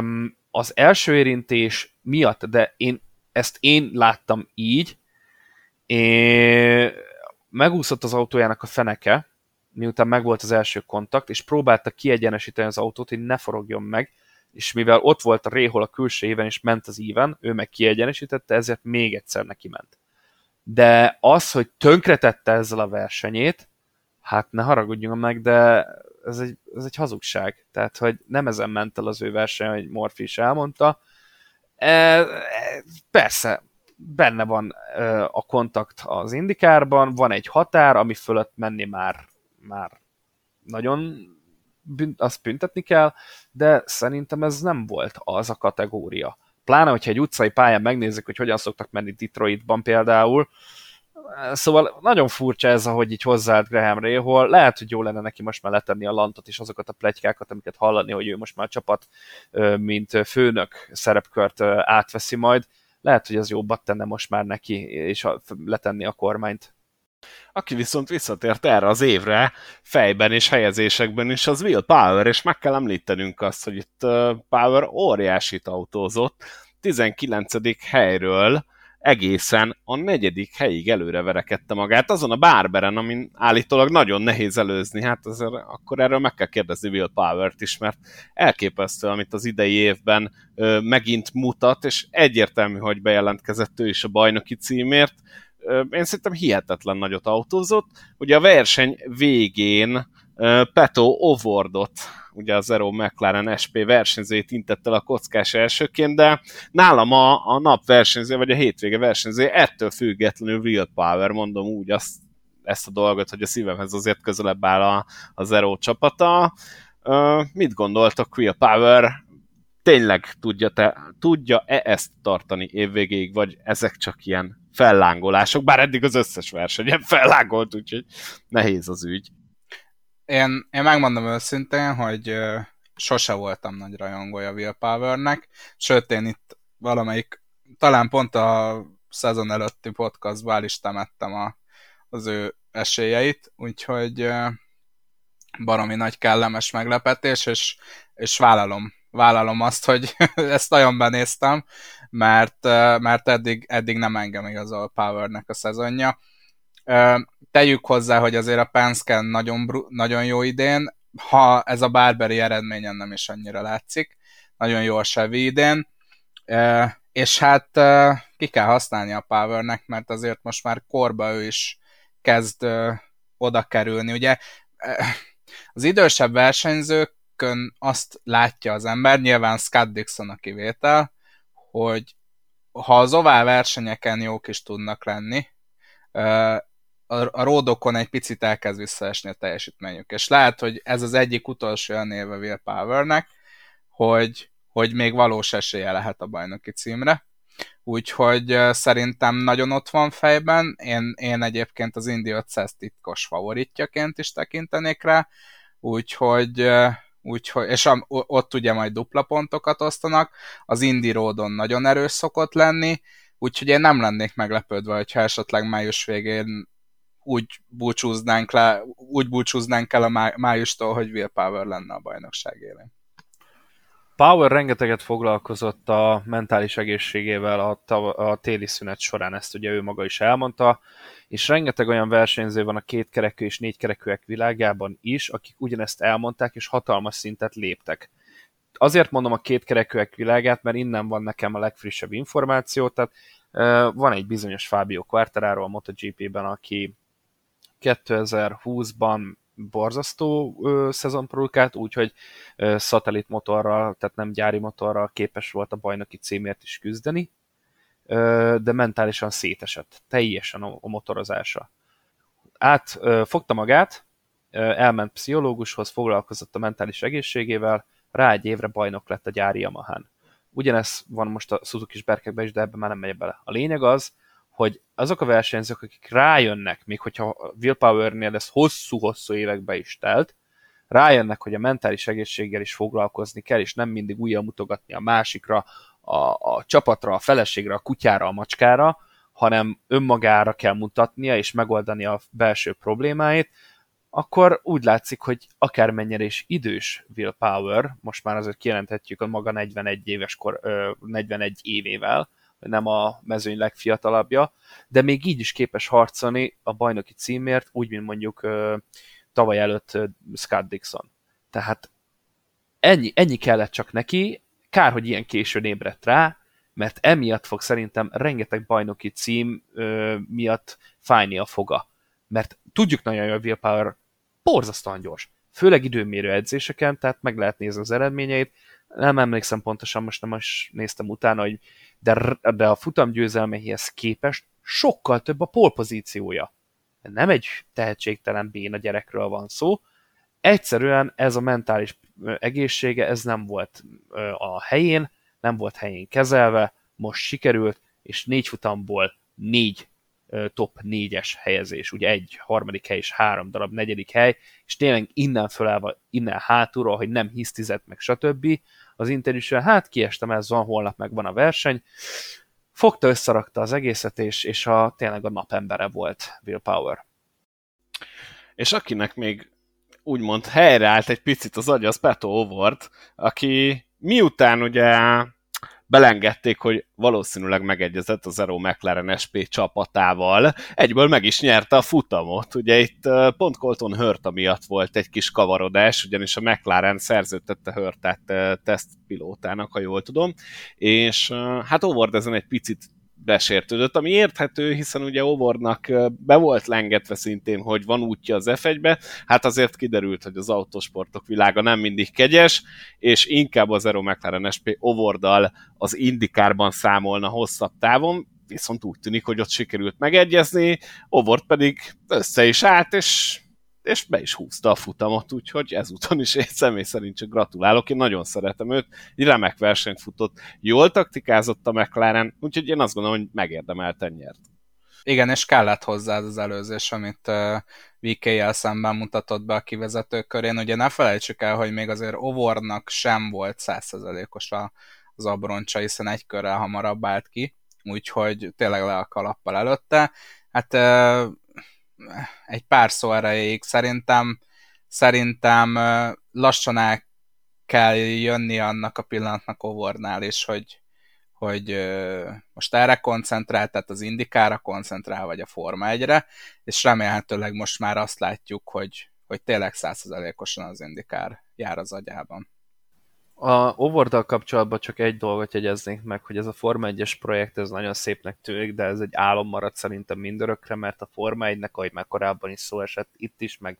az első érintés miatt, de én ezt én láttam így, én, megúszott az autójának a feneke, miután megvolt az első kontakt, és próbálta kiegyenesíteni az autót, hogy ne forogjon meg, és mivel ott volt a réhol a külső éven, és ment az íven, ő meg kiegyenesítette, ezért még egyszer neki ment. de az, hogy tönkretette ezzel a versenyét, hát ne haragudjunk meg, de ez egy, ez egy hazugság. Tehát, hogy nem ezen ment el az ő verseny, hogy Morfi is elmondta. E, e, persze, benne van e, a kontakt az indikárban, van egy határ, ami fölött menni már, már nagyon bünt, azt büntetni kell, de szerintem ez nem volt az a kategória. Pláne, hogyha egy utcai pályán megnézzük, hogy hogyan szoktak menni Detroitban például, Szóval nagyon furcsa ez, ahogy így hozzáállt Graham Rahal. Lehet, hogy jó lenne neki most már letenni a lantot és azokat a pletykákat, amiket hallani, hogy ő most már a csapat, mint főnök szerepkört átveszi majd. Lehet, hogy az jobbat tenne most már neki, és letenni a kormányt. Aki viszont visszatért erre az évre, fejben és helyezésekben is, az Will Power, és meg kell említenünk azt, hogy itt Power óriásit autózott, 19. helyről egészen a negyedik helyig előre verekedte magát, azon a bárberen, amin állítólag nagyon nehéz előzni, hát azért akkor erről meg kell kérdezni Will Power-t is, mert elképesztő, amit az idei évben ö, megint mutat, és egyértelmű, hogy bejelentkezett ő is a bajnoki címért, ö, én szerintem hihetetlen nagyot autózott. Ugye a verseny végén Peto Ovordot, ugye az Zero McLaren SP versenyzőjét intett el a kockás elsőként, de nálam a, a nap versenyző, vagy a hétvége versenyző ettől függetlenül real power, mondom úgy azt, ezt a dolgot, hogy a szívemhez azért közelebb áll a, a Zero csapata. Uh, mit gondoltok, Real Power tényleg tudja te, tudja-e ezt tartani évvégéig, vagy ezek csak ilyen fellángolások, bár eddig az összes versenyen fellángolt, úgyhogy nehéz az ügy. Én, én megmondom őszintén, hogy sose voltam nagy rajongója Will Powernek, sőt én itt valamelyik, talán pont a szezon előtti podcastban el is temettem a, az ő esélyeit, úgyhogy baromi nagy kellemes meglepetés, és, és vállalom, vállalom azt, hogy *laughs* ezt nagyon benéztem, mert, mert eddig, eddig nem engem igazol Powernek a szezonja tegyük hozzá, hogy azért a Penske nagyon, nagyon jó idén, ha ez a Barberi eredményen nem is annyira látszik, nagyon jó a Chevy idén, és hát ki kell használni a Powernek, mert azért most már korba ő is kezd oda kerülni. Ugye az idősebb versenyzőkön azt látja az ember, nyilván Scott Dixon a kivétel, hogy ha az ovál versenyeken jók is tudnak lenni, a, a ródokon egy picit elkezd visszaesni a teljesítményük. És lehet, hogy ez az egyik utolsó olyan éve Will Powernek, hogy, hogy még valós esélye lehet a bajnoki címre. Úgyhogy szerintem nagyon ott van fejben. Én, én egyébként az Indy 500 titkos favoritjaként is tekintenék rá, úgyhogy, úgyhogy és a, ott ugye majd dupla pontokat osztanak. Az Indy Roadon nagyon erős szokott lenni, úgyhogy én nem lennék meglepődve, hogyha esetleg május végén úgy búcsúznánk, le, úgy búcsúznánk el a májustól, hogy Will Power lenne a bajnokság élén. Power rengeteget foglalkozott a mentális egészségével a, tav- a téli szünet során, ezt ugye ő maga is elmondta, és rengeteg olyan versenyző van a kétkerekű és négykerekűek világában is, akik ugyanezt elmondták, és hatalmas szintet léptek. Azért mondom a kétkerekűek világát, mert innen van nekem a legfrissebb információ, tehát van egy bizonyos Fábio Quartararo a MotoGP-ben, aki 2020-ban borzasztó ö, szezon produkált, úgyhogy ö, szatellit motorral, tehát nem gyári motorral képes volt a bajnoki címért is küzdeni, ö, de mentálisan szétesett, teljesen a, a motorozása. Át ö, fogta magát, ö, elment pszichológushoz, foglalkozott a mentális egészségével, rá egy évre bajnok lett a gyári Yamahán. Ugyanez van most a Suzuki-s berkekben is, de ebben már nem megy bele. A lényeg az, hogy azok a versenyzők, akik rájönnek, még hogyha Willpower-nél ez hosszú-hosszú évekbe is telt, rájönnek, hogy a mentális egészséggel is foglalkozni kell, és nem mindig újra mutogatni a másikra, a, a csapatra, a feleségre, a kutyára, a macskára, hanem önmagára kell mutatnia és megoldani a belső problémáit, akkor úgy látszik, hogy akármennyire is idős Will Power, most már azért kijelenthetjük a maga 41 éves kor, 41 évével, nem a mezőny legfiatalabbja, de még így is képes harcolni a bajnoki címért, úgy, mint mondjuk tavaly előtt Scott Dixon. Tehát ennyi, ennyi kellett csak neki, kár, hogy ilyen későn ébredt rá, mert emiatt fog szerintem rengeteg bajnoki cím ö, miatt fájni a foga. Mert tudjuk nagyon jól, hogy Willpower borzasztóan gyors. Főleg időmérő edzéseken, tehát meg lehet nézni az eredményeit. Nem emlékszem pontosan, most nem is néztem utána, hogy de, de a futam győzelmeihez képest sokkal több a polpozíciója. Nem egy tehetségtelen béna gyerekről van szó, egyszerűen ez a mentális egészsége, ez nem volt a helyén, nem volt helyén kezelve, most sikerült, és négy futamból négy top négyes helyezés, ugye egy harmadik hely és három darab negyedik hely, és tényleg innen fölállva, innen hátulról, hogy nem hisztizett meg, stb. Az interjúsra, hát kiestem, ez van, holnap meg van a verseny, fogta, összerakta az egészet, és, és a, tényleg a napembere volt Will Power. És akinek még úgymond helyreállt egy picit az agy, az Peto Ovort, aki miután ugye belengedték, hogy valószínűleg megegyezett az Zero McLaren SP csapatával, egyből meg is nyerte a futamot. Ugye itt pont Colton Hurta miatt volt egy kis kavarodás, ugyanis a McLaren szerződtette Hurtát tesztpilótának, ha jól tudom, és hát Ovard ezen egy picit besértődött, ami érthető, hiszen ugye Ovornak be volt lengetve szintén, hogy van útja az F1-be, hát azért kiderült, hogy az autosportok világa nem mindig kegyes, és inkább az Aero McLaren SP Ovordal az Indikárban számolna hosszabb távon, viszont úgy tűnik, hogy ott sikerült megegyezni, Ovord pedig össze is állt, és és be is húzta a futamot, úgyhogy ezúton is én személy szerint csak gratulálok, én nagyon szeretem őt, egy remek versenyt futott, jól taktikázott a McLaren, úgyhogy én azt gondolom, hogy megérdemelten nyert. Igen, és kellett hozzá az előzés, amit uh, VK-jel szemben mutatott be a kivezető körén. Ugye ne felejtsük el, hogy még azért Ovornak sem volt százszerzelékos az abroncsa, hiszen egy körrel hamarabb állt ki, úgyhogy tényleg le a kalappal előtte. Hát uh, egy pár szó erejéig szerintem, szerintem lassan el kell jönni annak a pillanatnak Ovornál is, hogy, hogy most erre koncentrál, tehát az indikára koncentrál, vagy a Forma 1-re, és remélhetőleg most már azt látjuk, hogy, hogy tényleg százszerzelékosan az indikár jár az agyában. A Overdal kapcsolatban csak egy dolgot jegyeznénk meg, hogy ez a Forma 1-es projekt, ez nagyon szépnek tűnik, de ez egy álom maradt szerintem mindörökre, mert a Forma 1-nek, ahogy már korábban is szó esett, itt is, meg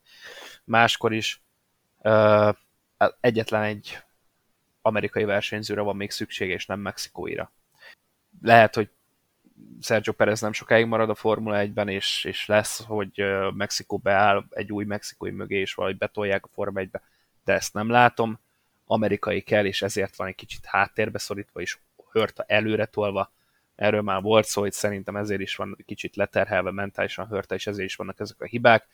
máskor is, egyetlen egy amerikai versenyzőre van még szüksége, és nem mexikóira. Lehet, hogy Sergio Perez nem sokáig marad a Formula 1-ben, és, és lesz, hogy Mexikó beáll egy új mexikói mögé, és valahogy betolják a Forma 1-be, de ezt nem látom amerikai kell, és ezért van egy kicsit háttérbe szorítva, és hörta előre tolva. Erről már volt szó, hogy szerintem ezért is van kicsit leterhelve mentálisan hörta, és ezért is vannak ezek a hibák.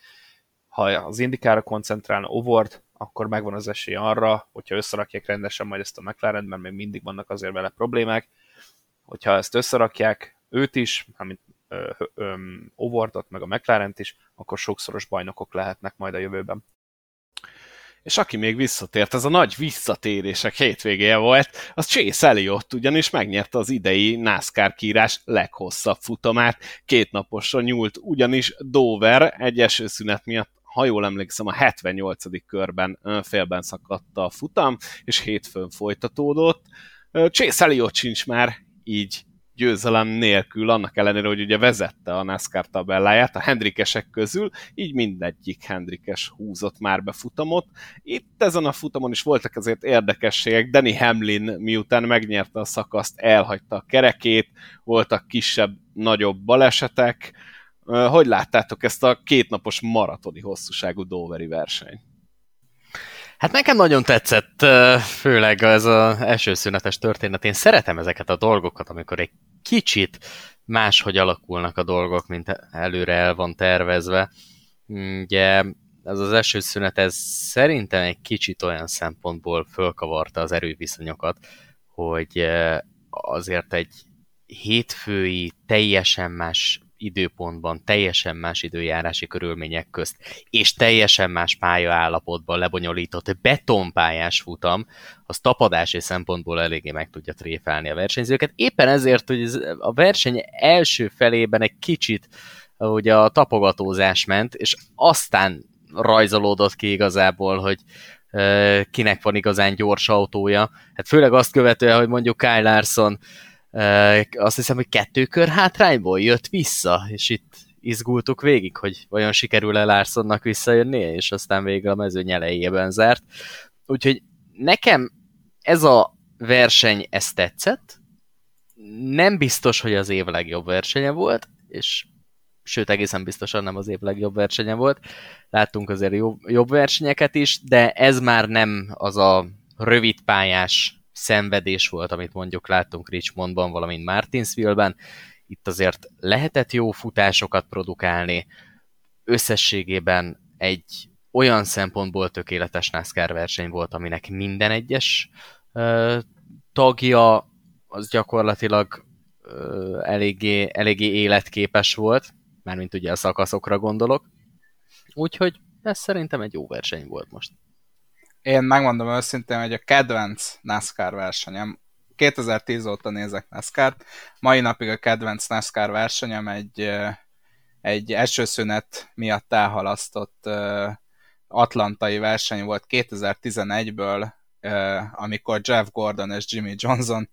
Ha az indikára koncentrálna Ovord, akkor megvan az esély arra, hogyha összerakják rendesen majd ezt a McLaren, mert még mindig vannak azért vele problémák, hogyha ezt összerakják, őt is, amit Ovordot, meg a McLaren-t is, akkor sokszoros bajnokok lehetnek majd a jövőben és aki még visszatért, ez a nagy visszatérések hétvégéje volt, az Chase Elliott, ugyanis megnyerte az idei NASCAR kírás leghosszabb futamát, két naposra nyúlt, ugyanis Dover egy esőszünet miatt ha jól emlékszem, a 78. körben félben szakadta a futam, és hétfőn folytatódott. Chase Elliott sincs már így győzelem nélkül, annak ellenére, hogy ugye vezette a NASCAR tabelláját a Hendrikesek közül, így mindegyik Hendrikes húzott már be futamot. Itt ezen a futamon is voltak azért érdekességek. Danny Hamlin miután megnyerte a szakaszt, elhagyta a kerekét, voltak kisebb, nagyobb balesetek. Hogy láttátok ezt a kétnapos maratoni hosszúságú Doveri versenyt? Hát nekem nagyon tetszett, főleg ez az elsőszünetes történet. Én szeretem ezeket a dolgokat, amikor egy kicsit máshogy alakulnak a dolgok, mint előre el van tervezve. Ugye ez az első szünet, ez szerintem egy kicsit olyan szempontból fölkavarta az erőviszonyokat, hogy azért egy hétfői, teljesen más időpontban, teljesen más időjárási körülmények közt, és teljesen más pályaállapotban lebonyolított betonpályás futam, az tapadási szempontból eléggé meg tudja tréfálni a versenyzőket. Éppen ezért, hogy a verseny első felében egy kicsit ugye a tapogatózás ment, és aztán rajzolódott ki igazából, hogy kinek van igazán gyors autója. Hát főleg azt követően, hogy mondjuk Kyle Larson azt hiszem, hogy kettő kör hátrányból jött vissza, és itt izgultuk végig, hogy vajon sikerül-e Larsonnak visszajönnie, és aztán végül a mező nyelejében zárt. Úgyhogy nekem ez a verseny ezt tetszett, nem biztos, hogy az év legjobb versenye volt, és sőt, egészen biztosan nem az év legjobb versenye volt. Láttunk azért jobb, jobb versenyeket is, de ez már nem az a rövid pályás szenvedés volt, amit mondjuk láttunk Richmondban, valamint Martinsville-ben. Itt azért lehetett jó futásokat produkálni, összességében egy olyan szempontból tökéletes NASCAR verseny volt, aminek minden egyes uh, tagja az gyakorlatilag uh, eléggé, eléggé életképes volt, mármint ugye a szakaszokra gondolok. Úgyhogy ez szerintem egy jó verseny volt most. Én megmondom őszintén, hogy a kedvenc NASCAR versenyem, 2010 óta nézek NASCAR-t, mai napig a kedvenc NASCAR versenyem egy, egy esőszünet miatt elhalasztott atlantai verseny volt 2011-ből, amikor Jeff Gordon és Jimmy Johnson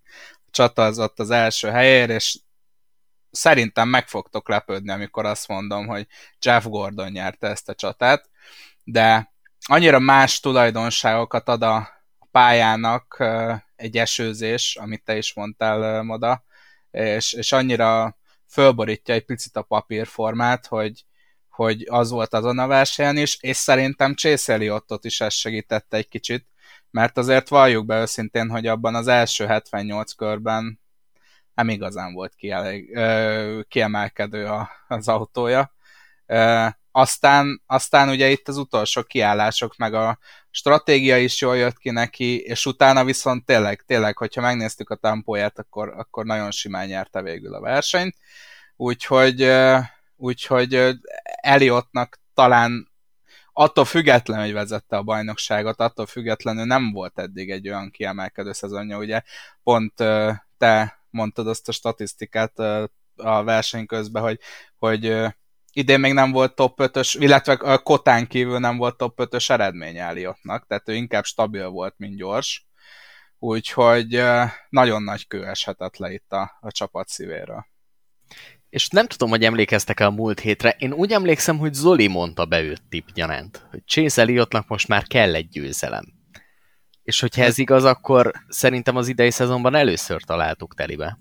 csatazott az első helyér, és szerintem meg fogtok lepődni, amikor azt mondom, hogy Jeff Gordon nyerte ezt a csatát, de annyira más tulajdonságokat ad a pályának egy esőzés, amit te is mondtál, Moda, és, és annyira fölborítja egy picit a papírformát, hogy, hogy az volt azon a versenyen is, és szerintem Chase Elliotot is ez segítette egy kicsit, mert azért valljuk be őszintén, hogy abban az első 78 körben nem igazán volt kielég, kiemelkedő a, az autója. Aztán, aztán ugye itt az utolsó kiállások, meg a stratégia is jól jött ki neki, és utána viszont tényleg, tényleg, hogyha megnéztük a tempóját, akkor, akkor nagyon simán nyerte végül a versenyt. Úgyhogy, úgyhogy Eliottnak talán attól függetlenül, hogy vezette a bajnokságot, attól függetlenül nem volt eddig egy olyan kiemelkedő szezonja, ugye pont te mondtad azt a statisztikát a verseny közben, hogy, hogy idén még nem volt top 5-ös, illetve a kotán kívül nem volt top 5-ös eredmény Eliottnak, tehát ő inkább stabil volt, mint gyors. Úgyhogy nagyon nagy kő eshetett le itt a, a csapat szívéről. És nem tudom, hogy emlékeztek-e a múlt hétre, én úgy emlékszem, hogy Zoli mondta be őt tip gyanánt, hogy Chase Elliottnak most már kell egy győzelem. És hogyha ez igaz, akkor szerintem az idei szezonban először találtuk telibe.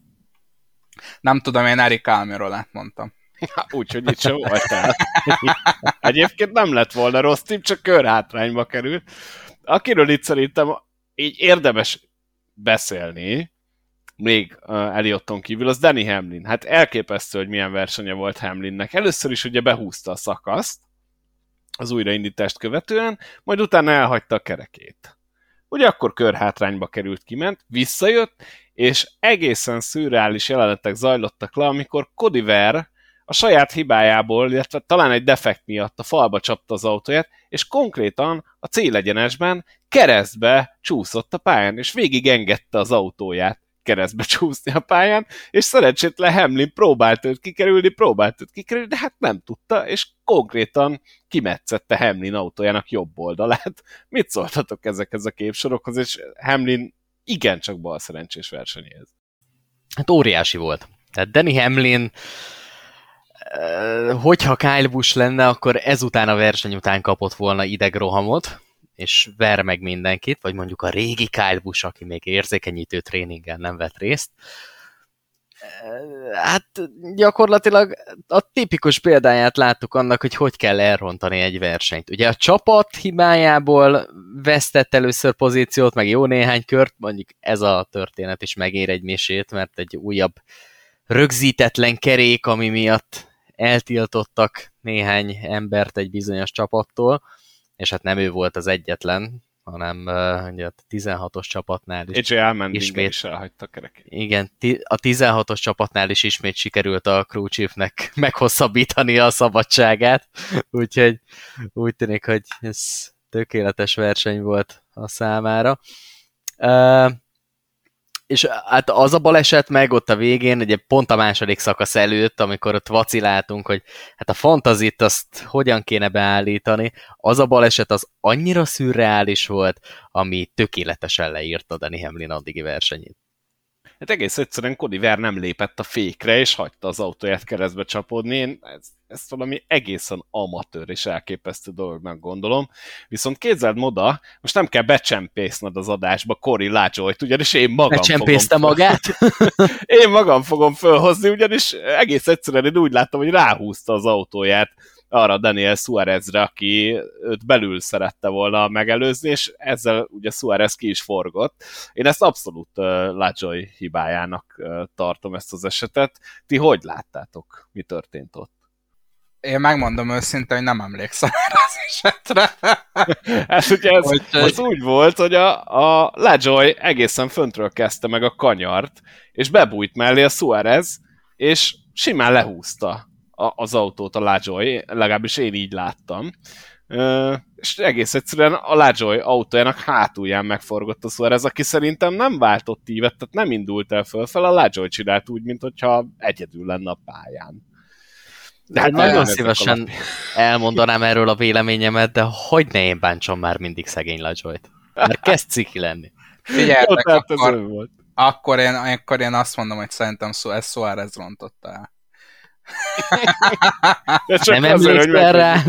Nem tudom, én Eric Almirolat mondtam. *laughs* Úgyhogy itt sem voltál. Egyébként nem lett volna rossz tip, csak körhátrányba került. Akiről itt szerintem így érdemes beszélni, még uh, Eliotton kívül, az Danny Hamlin. Hát elképesztő, hogy milyen versenye volt Hamlinnek. Először is ugye behúzta a szakaszt, az újraindítást követően, majd utána elhagyta a kerekét. Ugye akkor körhátrányba került, kiment, visszajött, és egészen szürreális jelenetek zajlottak le, amikor Cody Ver a saját hibájából, illetve talán egy defekt miatt a falba csapta az autóját, és konkrétan a célegyenesben keresztbe csúszott a pályán, és végig engedte az autóját keresztbe csúszni a pályán, és szerencsétlen Hamlin próbált őt kikerülni, próbált őt kikerülni, de hát nem tudta, és konkrétan kimetszette Hamlin autójának jobb oldalát. *laughs* Mit szóltatok ezekhez a képsorokhoz, és Hamlin igencsak bal szerencsés versenyéhez? Hát óriási volt. Tehát Danny Hamlin hogyha Kyle Busch lenne, akkor ezután a verseny után kapott volna idegrohamot, és ver meg mindenkit, vagy mondjuk a régi Kyle Busch, aki még érzékenyítő tréningen nem vett részt. Hát gyakorlatilag a tipikus példáját láttuk annak, hogy hogy kell elrontani egy versenyt. Ugye a csapat hibájából vesztett először pozíciót, meg jó néhány kört, mondjuk ez a történet is megér egy misét, mert egy újabb rögzítetlen kerék, ami miatt eltiltottak néhány embert egy bizonyos csapattól, és hát nem ő volt az egyetlen, hanem ugye a 16-os csapatnál is. AJ ismét, is elhagyta kerek. Igen, a 16-os csapatnál is ismét sikerült a crew chiefnek *laughs* meghosszabbítani a szabadságát, *laughs* úgyhogy úgy tűnik, hogy ez tökéletes verseny volt a számára. És hát az a baleset meg ott a végén, ugye pont a második szakasz előtt, amikor ott vaciláltunk, hogy hát a fantazit azt hogyan kéne beállítani, az a baleset az annyira szürreális volt, ami tökéletesen leírta Danny Hamlin addigi versenyét. Hát egész egyszerűen Cody Ver nem lépett a fékre, és hagyta az autóját keresztbe csapódni. Én ez, ezt valami egészen amatőr és elképesztő dolognak gondolom. Viszont képzeld moda, most nem kell becsempészned az adásba Cory Lajoyt, ugyanis én magam Becsempészte fogom magát? *laughs* én magam fogom fölhozni, ugyanis egész egyszerűen én úgy láttam, hogy ráhúzta az autóját arra Daniel Suarezre, aki őt belül szerette volna megelőzni, és ezzel ugye Suarez ki is forgott. Én ezt abszolút uh, Lajoy hibájának uh, tartom ezt az esetet. Ti hogy láttátok? Mi történt ott? Én megmondom őszintén, hogy nem emlékszem erre az esetre. Ez *laughs* ugye ez, Hogy- az úgy volt, hogy a, a Lajoy egészen föntről kezdte meg a kanyart, és bebújt mellé a Suarez, és simán lehúzta a, az autót a Lajoy, legalábbis én így láttam. Ö, és egész egyszerűen a Lajoy autójának hátulján megforgott a Suarez, aki szerintem nem váltott ívet, tehát nem indult el fölfel, a Lajoy csinált úgy, mintha egyedül lenne a pályán. De hát nagyon szívesen alapján. elmondanám erről a véleményemet, de hogy ne én bántsam már mindig szegény Lajoyt? Mert kezd ciki lenni. Figyeljetek, akkor, volt. akkor, én, akkor én azt mondom, hogy szerintem szó, ez Suarez rontotta el. De csak Nem azért, hogy rá,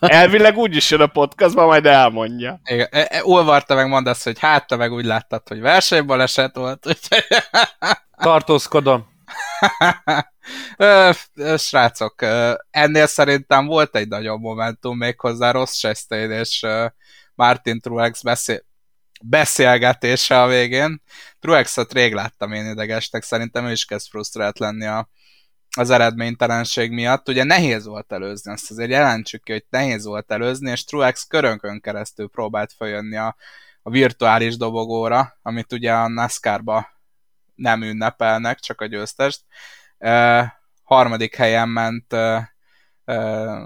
Elvileg úgy is jön a podcastban, majd elmondja. Igen, e- e- Olvarta meg mondasz, hogy hát te meg úgy láttad, hogy versenybaleset volt, úgyhogy... *laughs* Tartózkodom. Srácok, ennél szerintem volt egy nagyobb momentum méghozzá Ross Chastain és Martin Truex beszél beszélgetése a végén. Truexot rég láttam én idegesnek, szerintem ő is kezd frusztrált lenni a, az eredménytelenség miatt. Ugye nehéz volt előzni, azt azért jelentsük ki, hogy nehéz volt előzni, és Truex körönkön keresztül próbált följönni a, a virtuális dobogóra, amit ugye a NASCAR-ba nem ünnepelnek, csak a győztest. Uh, harmadik helyen ment uh, uh,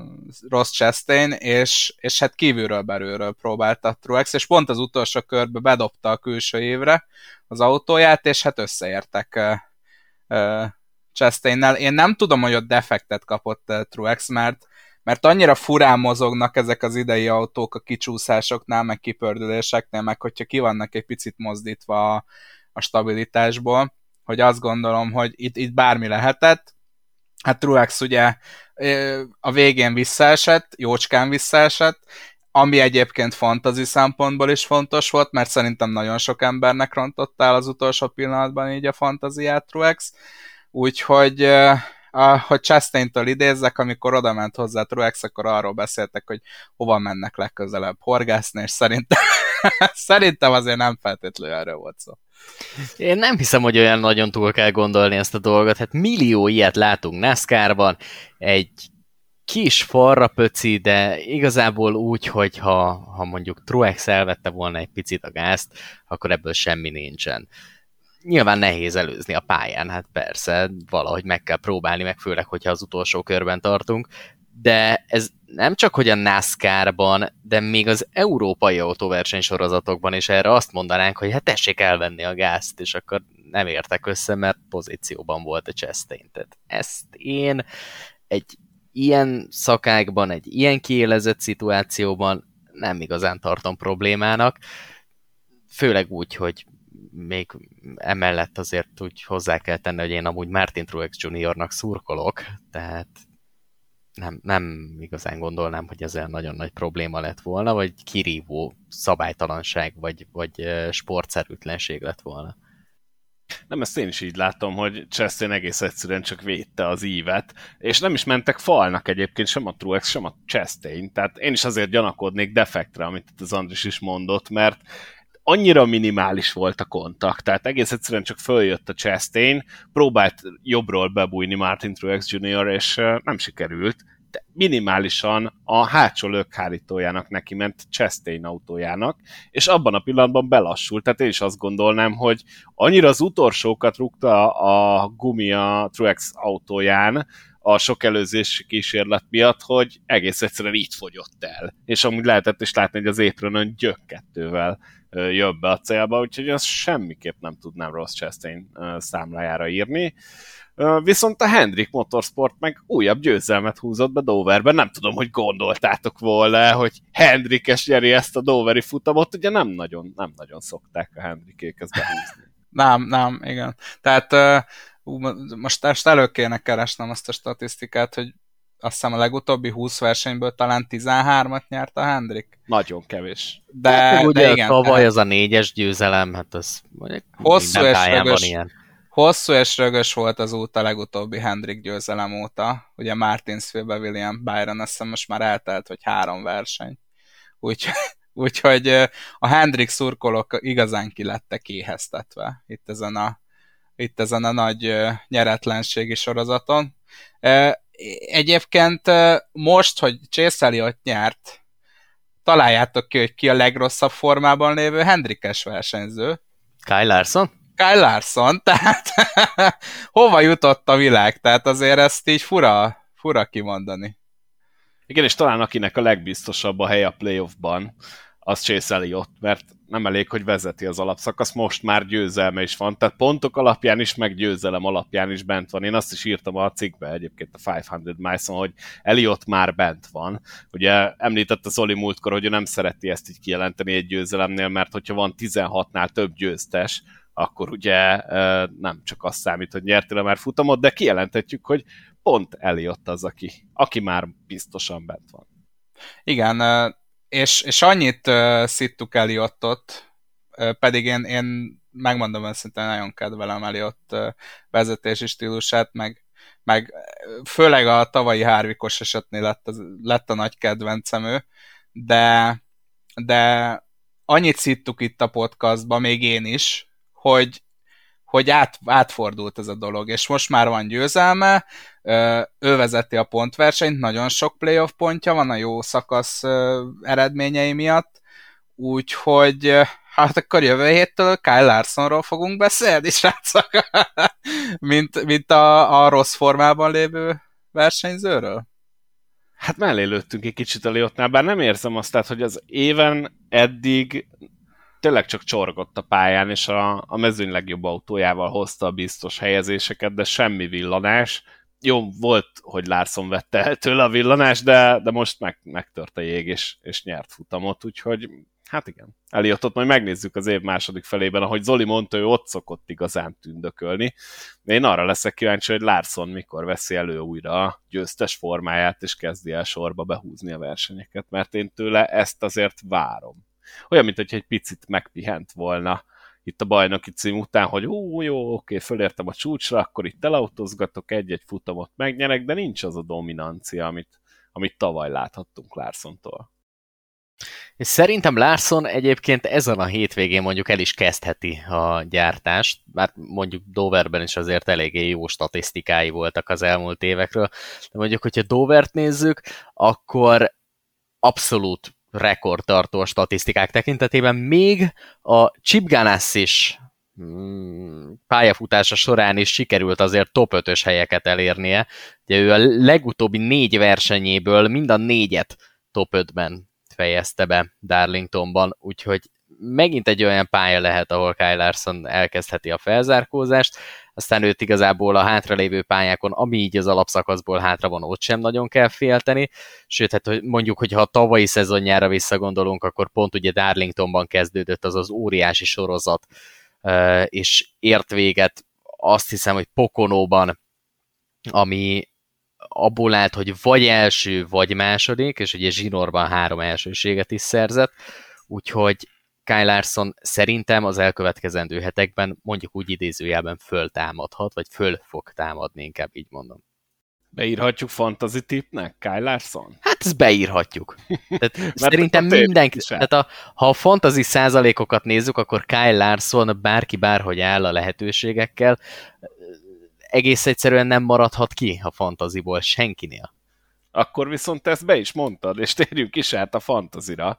Ross Chastain, és, és hát kívülről belülről próbálta Truex, és pont az utolsó körbe bedobta a külső évre az autóját, és hát összeértek uh, uh, Chastainnel. Én nem tudom, hogy ott defektet kapott uh, Truex, mert mert annyira furán mozognak ezek az idei autók a kicsúszásoknál, meg kipördüléseknél, meg hogyha ki vannak egy picit mozdítva a, a stabilitásból, hogy azt gondolom, hogy itt, itt bármi lehetett. Hát Truex ugye ö, a végén visszaesett, jócskán visszaesett, ami egyébként fantazi szempontból is fontos volt, mert szerintem nagyon sok embernek rontotta el az utolsó pillanatban így a fantaziát Truex, úgyhogy a, hogy Chastain-től idézzek, amikor oda ment hozzá Truex, akkor arról beszéltek, hogy hova mennek legközelebb horgászni, és szerintem, *laughs* szerintem azért nem feltétlenül erről volt szó. Én nem hiszem, hogy olyan nagyon túl kell gondolni ezt a dolgot. Hát millió ilyet látunk NASCAR-ban, egy kis forra pöci, de igazából úgy, hogy ha, ha mondjuk Truex elvette volna egy picit a gázt, akkor ebből semmi nincsen. Nyilván nehéz előzni a pályán, hát persze, valahogy meg kell próbálni, meg főleg, hogyha az utolsó körben tartunk, de ez nem csak, hogy a NASCAR-ban, de még az európai autóverseny sorozatokban is erre azt mondanánk, hogy hát tessék elvenni a gázt, és akkor nem értek össze, mert pozícióban volt a Chastain. Tehát ezt én egy ilyen szakákban, egy ilyen kiélezett szituációban nem igazán tartom problémának, főleg úgy, hogy még emellett azért úgy hozzá kell tenni, hogy én amúgy Martin Truex Juniornak szurkolok, tehát nem, nem igazán gondolnám, hogy ez olyan nagyon nagy probléma lett volna, vagy kirívó szabálytalanság, vagy, vagy sportszerűtlenség lett volna. Nem, ezt én is így látom, hogy Chastain egész egyszerűen csak védte az ívet, és nem is mentek falnak egyébként sem a Truex, sem a Chastain, tehát én is azért gyanakodnék defektre, amit az Andris is mondott, mert annyira minimális volt a kontakt, tehát egész egyszerűen csak följött a Chastain, próbált jobbról bebújni Martin Truex Jr., és nem sikerült, de minimálisan a hátsó lökhárítójának neki ment Chastain autójának, és abban a pillanatban belassult, tehát én is azt gondolnám, hogy annyira az utolsókat rúgta a gumi a Truex autóján, a sok előzés kísérlet miatt, hogy egész egyszerűen itt fogyott el. És amúgy lehetett is látni, hogy az éprönön gyökkettővel ö, jön be a célba, úgyhogy azt semmiképp nem tudnám Ross Chastain számlájára írni. Viszont a Hendrik Motorsport meg újabb győzelmet húzott be Doverben. Nem tudom, hogy gondoltátok volna, hogy Hendrikes nyeri ezt a Doveri futamot. Ugye nem nagyon, nem nagyon szokták a Hendrikék ezt behúzni. Nem, nem, igen. Tehát ú, most, most elő kéne keresnem azt a statisztikát, hogy azt hiszem a legutóbbi 20 versenyből talán 13-at nyert a Hendrik. Nagyon kevés. De, hát, ugye de igen, tavaly az a négyes győzelem, hát az hosszú és, rögös, ilyen. hosszú és rögös volt az út a legutóbbi Hendrik győzelem óta. Ugye Martinsville-be William Byron, azt hiszem most már eltelt, hogy három verseny. Úgyhogy Úgyhogy a Hendrik szurkolók igazán ki lettek éheztetve itt ezen a, itt ezen a nagy nyeretlenségi sorozaton. Egyébként most, hogy Chase ott nyert, találjátok ki, hogy ki a legrosszabb formában lévő Hendrikes versenyző. Kyle Larson? Kyle Larson, *laughs* tehát *laughs* hova jutott a világ? Tehát azért ezt így fura, fura kimondani. Igen, és talán akinek a legbiztosabb a hely a playoffban, az Chase ott, mert nem elég, hogy vezeti az alapszakasz, most már győzelme is van, tehát pontok alapján is, meg győzelem alapján is bent van. Én azt is írtam a cikkbe egyébként a 500 miles hogy Eliott már bent van. Ugye említette Zoli múltkor, hogy ő nem szereti ezt így kijelenteni egy győzelemnél, mert hogyha van 16-nál több győztes, akkor ugye nem csak azt számít, hogy nyertél már futamot, de kijelenthetjük, hogy pont Eliott az, aki, aki már biztosan bent van. Igen, és, és annyit uh, szittuk Eliottot, uh, pedig én, én megmondom őszintén, nagyon kedvelem Eliott uh, vezetési stílusát, meg, meg főleg a tavalyi hárvikos esetnél lett, az, lett a nagy kedvencem ő, de, de annyit szittuk itt a podcastban, még én is, hogy hogy át, átfordult ez a dolog, és most már van győzelme, ő vezeti a pontversenyt, nagyon sok playoff pontja van a jó szakasz eredményei miatt, úgyhogy hát akkor jövő héttől Kyle Larsonról fogunk beszélni, *laughs* srácok, mint, mint a, a rossz formában lévő versenyzőről. Hát mellé lőttünk egy kicsit a Liottnál, bár nem érzem azt, tehát, hogy az éven eddig tényleg csak csorgott a pályán, és a, a mezőny legjobb autójával hozta a biztos helyezéseket, de semmi villanás. Jó, volt, hogy Larson vette el tőle a villanás, de, de most meg, megtört a jég, és, és nyert futamot, úgyhogy hát igen. Eliottot majd megnézzük az év második felében, ahogy Zoli mondta, ő ott szokott igazán tündökölni. Én arra leszek kíváncsi, hogy Larson mikor veszi elő újra a győztes formáját, és kezdi el sorba behúzni a versenyeket, mert én tőle ezt azért várom olyan, mint egy picit megpihent volna itt a bajnoki cím után, hogy ó, jó, oké, fölértem a csúcsra, akkor itt elautózgatok, egy-egy futamot megnyerek, de nincs az a dominancia, amit, amit tavaly láthattunk Larsontól. És szerintem Larson egyébként ezen a hétvégén mondjuk el is kezdheti a gyártást, mert mondjuk Doverben is azért eléggé jó statisztikái voltak az elmúlt évekről, de mondjuk, hogyha Dovert nézzük, akkor abszolút rekordtartó a statisztikák tekintetében, még a Chip Ganassi is mm, pályafutása során is sikerült azért top 5-ös helyeket elérnie. Ugye ő a legutóbbi négy versenyéből mind a négyet top 5-ben fejezte be Darlingtonban, úgyhogy megint egy olyan pálya lehet, ahol Kyle Larson elkezdheti a felzárkózást, aztán őt igazából a hátralévő pályákon, ami így az alapszakaszból hátra van, ott sem nagyon kell félteni, sőt, hát mondjuk, hogyha a tavalyi szezonjára visszagondolunk, akkor pont ugye Darlingtonban kezdődött az az óriási sorozat, és ért véget azt hiszem, hogy Pokonóban, ami abból állt, hogy vagy első, vagy második, és ugye Zsinorban három elsőséget is szerzett, úgyhogy Kyle Larson szerintem az elkövetkezendő hetekben mondjuk úgy idézőjelben föltámadhat, vagy föl fog támadni, inkább így mondom. Beírhatjuk fantasy tipnek, Kyle Larson? Hát ezt beírhatjuk. Tehát *laughs* szerintem mindenki, tehát a, ha a fantasy százalékokat nézzük, akkor Kyle Larson bárki bárhogy áll a lehetőségekkel, egész egyszerűen nem maradhat ki a fantaziból senkinél akkor viszont ezt be is mondtad, és térjünk is át a fantazira.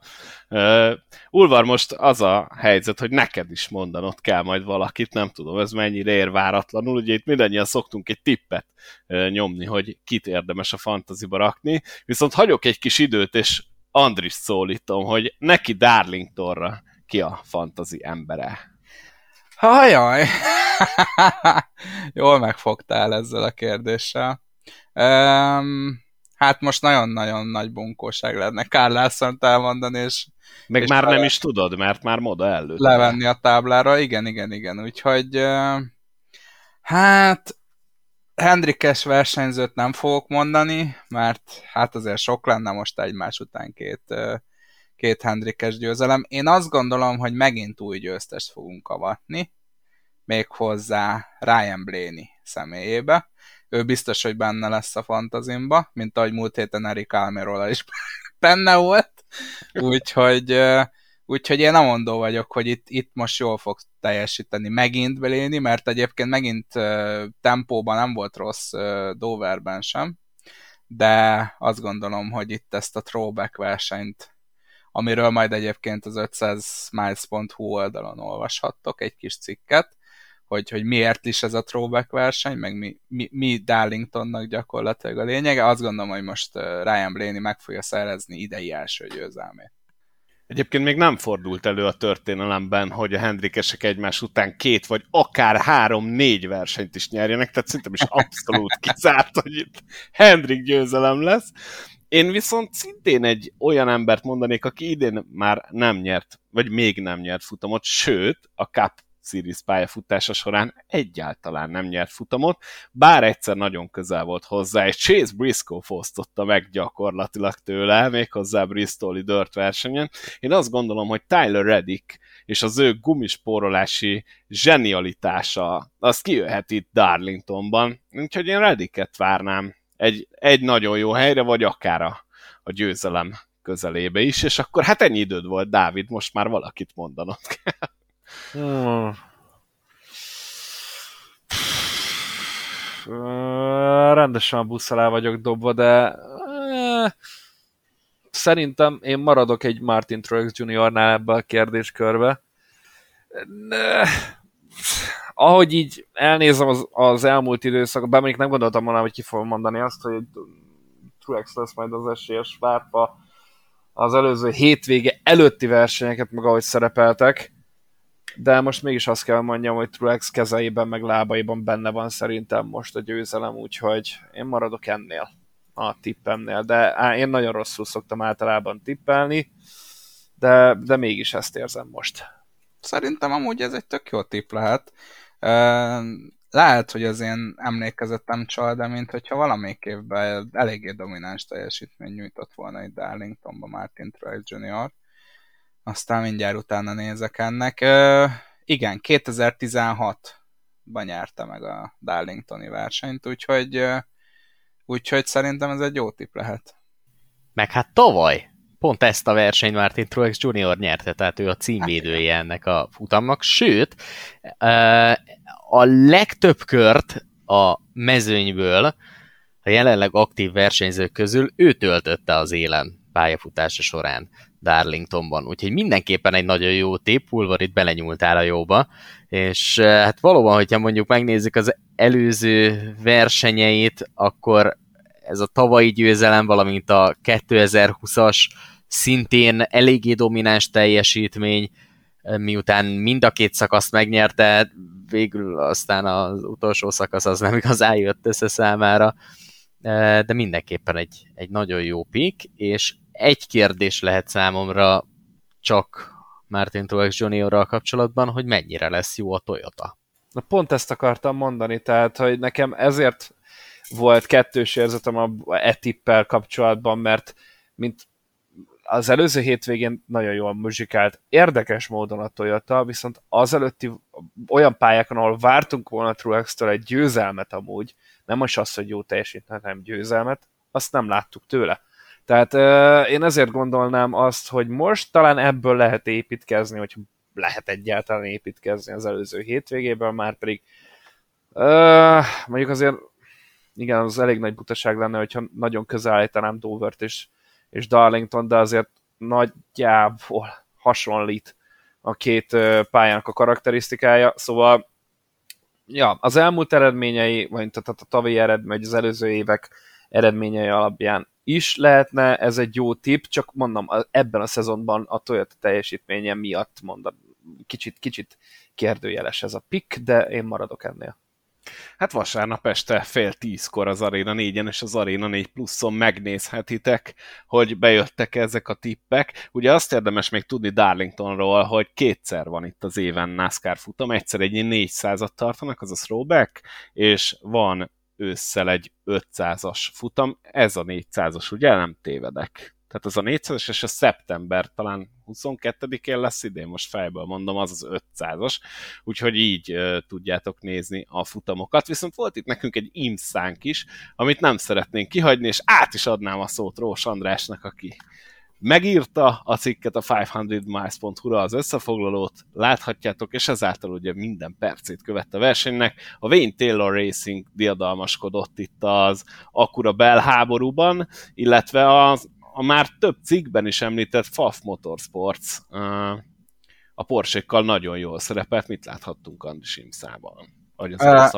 Uh, Ulvar, most az a helyzet, hogy neked is mondanod kell majd valakit, nem tudom, ez mennyire ér váratlanul, ugye itt mindannyian szoktunk egy tippet uh, nyomni, hogy kit érdemes a fantaziba rakni, viszont hagyok egy kis időt, és Andris szólítom, hogy neki Darlingtonra ki a fantazi embere. Hajaj! *laughs* Jól megfogtál ezzel a kérdéssel. Um, Hát most nagyon-nagyon nagy bunkóság lenne Kárlászont elmondani, és Meg És már nem is tudod, mert már moda előtt. levenni a táblára. Igen, igen, igen. Úgyhogy hát Hendrikes versenyzőt nem fogok mondani, mert hát azért sok lenne most egymás után két, két Hendrikes győzelem. Én azt gondolom, hogy megint új győztest fogunk avatni, méghozzá Ryan Blaney személyébe. Ő biztos, hogy benne lesz a fantazimba, mint ahogy múlt héten Eric Almirola is *laughs* benne volt. Úgyhogy, úgyhogy én nem mondó vagyok, hogy itt, itt most jól fog teljesíteni megint Beléni, mert egyébként megint tempóban nem volt rossz Doverben sem, de azt gondolom, hogy itt ezt a throwback versenyt, amiről majd egyébként az 500miles.hu oldalon olvashattok egy kis cikket, hogy, hogy miért is ez a throwback verseny, meg mi, mi, mi Darlingtonnak gyakorlatilag a lényege. Azt gondolom, hogy most Ryan Blaney meg fogja szerezni idei első győzelmét. Egyébként még nem fordult elő a történelemben, hogy a Hendrikesek egymás után két vagy akár három-négy versenyt is nyerjenek, tehát szerintem is abszolút *laughs* kizárt, hogy itt Hendrik győzelem lesz. Én viszont szintén egy olyan embert mondanék, aki idén már nem nyert, vagy még nem nyert futamot, sőt, a Cup Series pályafutása során egyáltalán nem nyert futamot, bár egyszer nagyon közel volt hozzá, és Chase Briscoe fosztotta meg gyakorlatilag tőle, méghozzá Bristoli Dirt versenyen. Én azt gondolom, hogy Tyler Reddick és az ő gumispórolási zsenialitása, az kijöhet itt Darlingtonban, úgyhogy én Reddicket várnám egy, egy nagyon jó helyre, vagy akár a, a győzelem közelébe is, és akkor hát ennyi időd volt, Dávid, most már valakit mondanod kell. Hmm. Rendesen a busz alá vagyok dobva, de szerintem én maradok egy Martin Truex Jr.-nál ebbe a kérdéskörbe. Ahogy így elnézem az, az elmúlt időszakot, bár mondjuk nem gondoltam volna, hogy ki fogom mondani azt, hogy Truex lesz majd az esélyes várpa az előző hétvége előtti versenyeket, meg ahogy szerepeltek de most mégis azt kell mondjam, hogy Truex kezeiben meg lábaiban benne van szerintem most a győzelem, úgyhogy én maradok ennél a tippemnél, de á, én nagyon rosszul szoktam általában tippelni, de, de mégis ezt érzem most. Szerintem amúgy ez egy tök jó tipp lehet. Lehet, hogy az én emlékezetem csal, de mint hogyha valamelyik évben eléggé domináns teljesítmény nyújtott volna itt Darlingtonba Martin Truex Jr. Aztán mindjárt utána nézek ennek. Ö, igen, 2016-ban nyerte meg a Darlingtoni versenyt, úgyhogy, úgyhogy szerintem ez egy jó tipp lehet. Meg hát tavaly pont ezt a versenyt Martin Truex Jr. nyerte, tehát ő a címvédője ennek a futamnak, sőt, a legtöbb kört a mezőnyből, a jelenleg aktív versenyzők közül ő töltötte az élen pályafutása során Darlingtonban. Úgyhogy mindenképpen egy nagyon jó tipp, Pulvar itt belenyúltál a jóba, és eh, hát valóban, hogyha mondjuk megnézzük az előző versenyeit, akkor ez a tavalyi győzelem, valamint a 2020-as szintén eléggé domináns teljesítmény, eh, miután mind a két szakaszt megnyerte, végül aztán az utolsó szakasz az nem *laughs* igazán jött össze számára, eh, de mindenképpen egy, egy nagyon jó pik, és egy kérdés lehet számomra csak Martin Truex Jr. kapcsolatban, hogy mennyire lesz jó a Toyota. Na pont ezt akartam mondani, tehát, hogy nekem ezért volt kettős érzetem a e-tippel kapcsolatban, mert mint az előző hétvégén nagyon jól muzsikált, érdekes módon a Toyota, viszont az előtti olyan pályákon, ahol vártunk volna Truex-től egy győzelmet amúgy, nem most az, hogy jó teljesítményt, hanem győzelmet, azt nem láttuk tőle. Tehát euh, én ezért gondolnám azt, hogy most talán ebből lehet építkezni, hogy lehet egyáltalán építkezni az előző hétvégéből, már pedig euh, mondjuk azért igen, az elég nagy butaság lenne, hogyha nagyon közel állítanám Dovert és, és Darlington, de azért nagyjából hasonlít a két pályának a karakterisztikája, szóval ja, az elmúlt eredményei, vagy tehát a tavalyi eredmény, vagy az előző évek eredményei alapján is lehetne, ez egy jó tipp, csak mondom, ebben a szezonban a Toyota teljesítménye miatt mondom, kicsit, kicsit kérdőjeles ez a pick, de én maradok ennél. Hát vasárnap este fél tízkor az Arena 4-en és az Arena 4 pluszon megnézhetitek, hogy bejöttek ezek a tippek. Ugye azt érdemes még tudni Darlingtonról, hogy kétszer van itt az éven NASCAR futam, egyszer egy 400-at tartanak, az a throwback, és van ősszel egy 500-as futam, ez a 400-as, ugye nem tévedek? Tehát az a 400-as és a szeptember talán 22-én lesz idén, most fejből mondom, az az 500-as, úgyhogy így uh, tudjátok nézni a futamokat. Viszont volt itt nekünk egy imszánk is, amit nem szeretnénk kihagyni, és át is adnám a szót Rós Andrásnak, aki megírta a cikket a 500miles.hu-ra az összefoglalót, láthatjátok, és ezáltal ugye minden percét követte a versenynek. A Wayne Taylor Racing diadalmaskodott itt az Akura belháborúban, illetve az a már több cikkben is említett FAF Motorsports a Porsche-kkal nagyon jól szerepelt. Mit láthattunk Andris Imszában? Uh,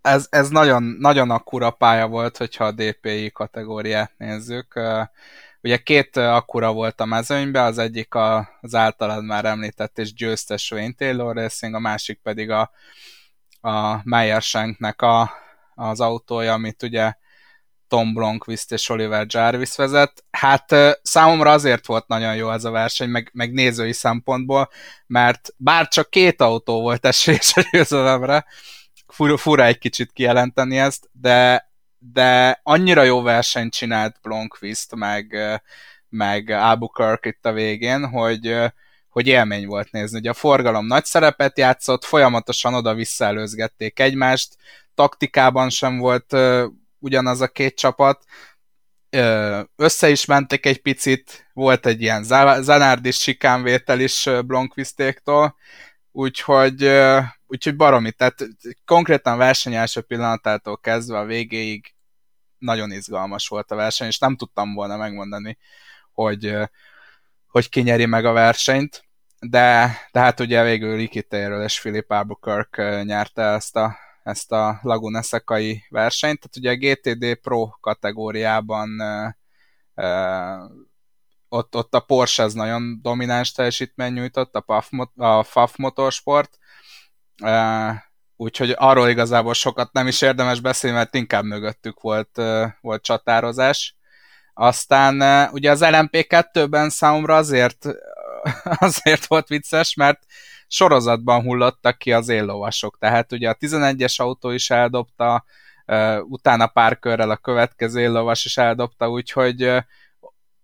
ez, ez nagyon, nagyon akkura pálya volt, hogyha a DPI kategóriát nézzük. Ugye két akkura volt a mezőnyben, az egyik a, az általad már említett és győztes Wayne Taylor Racing, a másik pedig a, a Meyer a, az autója, amit ugye Tom Blomqvist és Oliver Jarvis vezet. Hát számomra azért volt nagyon jó ez a verseny, meg, meg nézői szempontból, mert bár csak két autó volt *laughs* esélyes a győzelemre, fura, fura egy kicsit kijelenteni ezt, de, de annyira jó versenyt csinált Blomqvist, meg, meg Albuquerque itt a végén, hogy, hogy élmény volt nézni. Ugye a forgalom nagy szerepet játszott, folyamatosan oda-vissza előzgették egymást, taktikában sem volt ugyanaz a két csapat, össze is mentek egy picit, volt egy ilyen Zanárdis sikánvétel is Blomqvistéktól, úgyhogy, úgyhogy baromi, tehát konkrétan verseny első pillanatától kezdve a végéig nagyon izgalmas volt a verseny, és nem tudtam volna megmondani, hogy, hogy ki nyeri meg a versenyt, de, de hát ugye végül Taylor és Philip Albuquerque nyerte ezt a ezt a Laguna Sekai versenyt. Tehát ugye a GTD Pro kategóriában ott, ott a Porsche az nagyon domináns teljesítmény nyújtott, a FAF, a FAF Motorsport, úgyhogy arról igazából sokat nem is érdemes beszélni, mert inkább mögöttük volt, volt csatározás. Aztán ugye az LMP2-ben számomra azért, *laughs* azért volt vicces, mert sorozatban hullottak ki az éllovasok. Tehát ugye a 11-es autó is eldobta, utána pár körrel a következő éllovas is eldobta, úgyhogy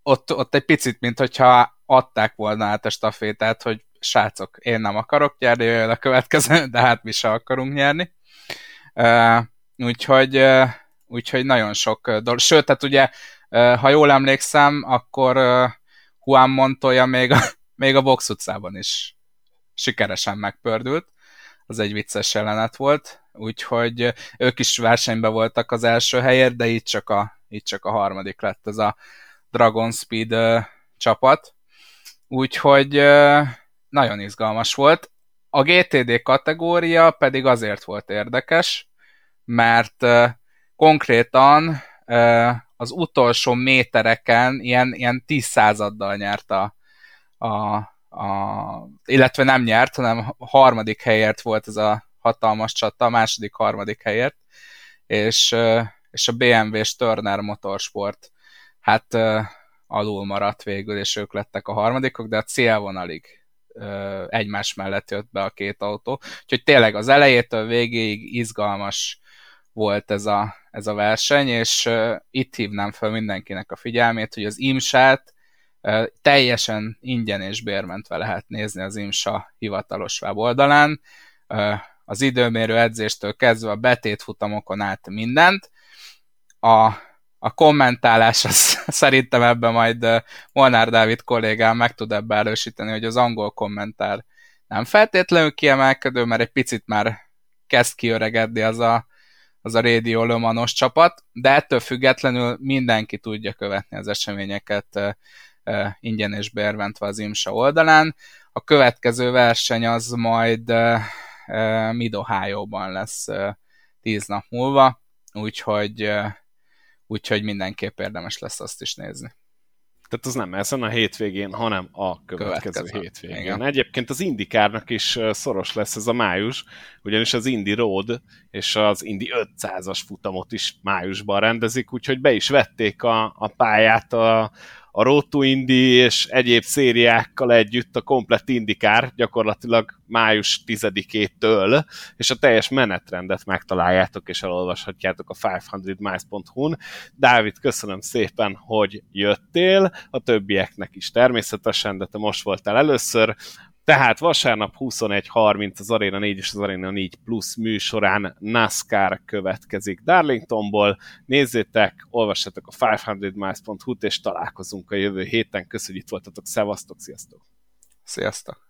ott, ott egy picit, mint hogyha adták volna át a stafétát, hogy srácok, én nem akarok nyerni, jöjjön a következő, de hát mi se akarunk nyerni. Úgyhogy, úgyhogy nagyon sok dolog. Sőt, tehát ugye, ha jól emlékszem, akkor Juan Montoya még a, *laughs* még a box utcában is sikeresen megpördült, az egy vicces jelenet volt, úgyhogy ők is versenyben voltak az első helyért, de itt csak a, itt csak a harmadik lett ez a Dragon Speed csapat, úgyhogy nagyon izgalmas volt. A GTD kategória pedig azért volt érdekes, mert konkrétan az utolsó métereken ilyen, ilyen 10 századdal nyert a, a, a, illetve nem nyert, hanem harmadik helyért volt ez a hatalmas csata, a második, harmadik helyért, és, és a BMW-s Turner Motorsport hát alul maradt végül, és ők lettek a harmadikok, de a célvonalig egymás mellett jött be a két autó. Úgyhogy tényleg az elejétől végéig izgalmas volt ez a, ez a verseny, és itt hívnám fel mindenkinek a figyelmét, hogy az IMSA-t teljesen ingyen és bérmentve lehet nézni az IMSA hivatalos weboldalán. Az időmérő edzéstől kezdve a betétfutamokon át mindent. A, a kommentálás az, *laughs* szerintem ebben majd Molnár Dávid kollégám meg tud ebbe erősíteni, hogy az angol kommentár nem feltétlenül kiemelkedő, mert egy picit már kezd kiöregedni az a, az a Radio Lomanos csapat, de ettől függetlenül mindenki tudja követni az eseményeket ingyen és bérventve az IMSA oldalán. A következő verseny az majd mid ban lesz tíz nap múlva, úgyhogy, úgyhogy mindenképp érdemes lesz azt is nézni. Tehát az nem ezen a hétvégén, hanem a következő, következő. hétvégén. Igen. Egyébként az Indikárnak is szoros lesz ez a május, ugyanis az Indi Road és az Indi 500-as futamot is májusban rendezik, úgyhogy be is vették a, a pályát a, a Road to Indy és egyéb szériákkal együtt a komplett indikár gyakorlatilag május 10-től, és a teljes menetrendet megtaláljátok és elolvashatjátok a 500miles.hu-n. Dávid, köszönöm szépen, hogy jöttél, a többieknek is természetesen, de te most voltál először. Tehát vasárnap 21.30 az Arena 4 és az Arena 4 Plus műsorán NASCAR következik Darlingtonból. Nézzétek, olvassatok a 500miles.hu-t, és találkozunk a jövő héten. Köszönjük, itt voltatok, szevasztok, sziasztok! Sziasztok!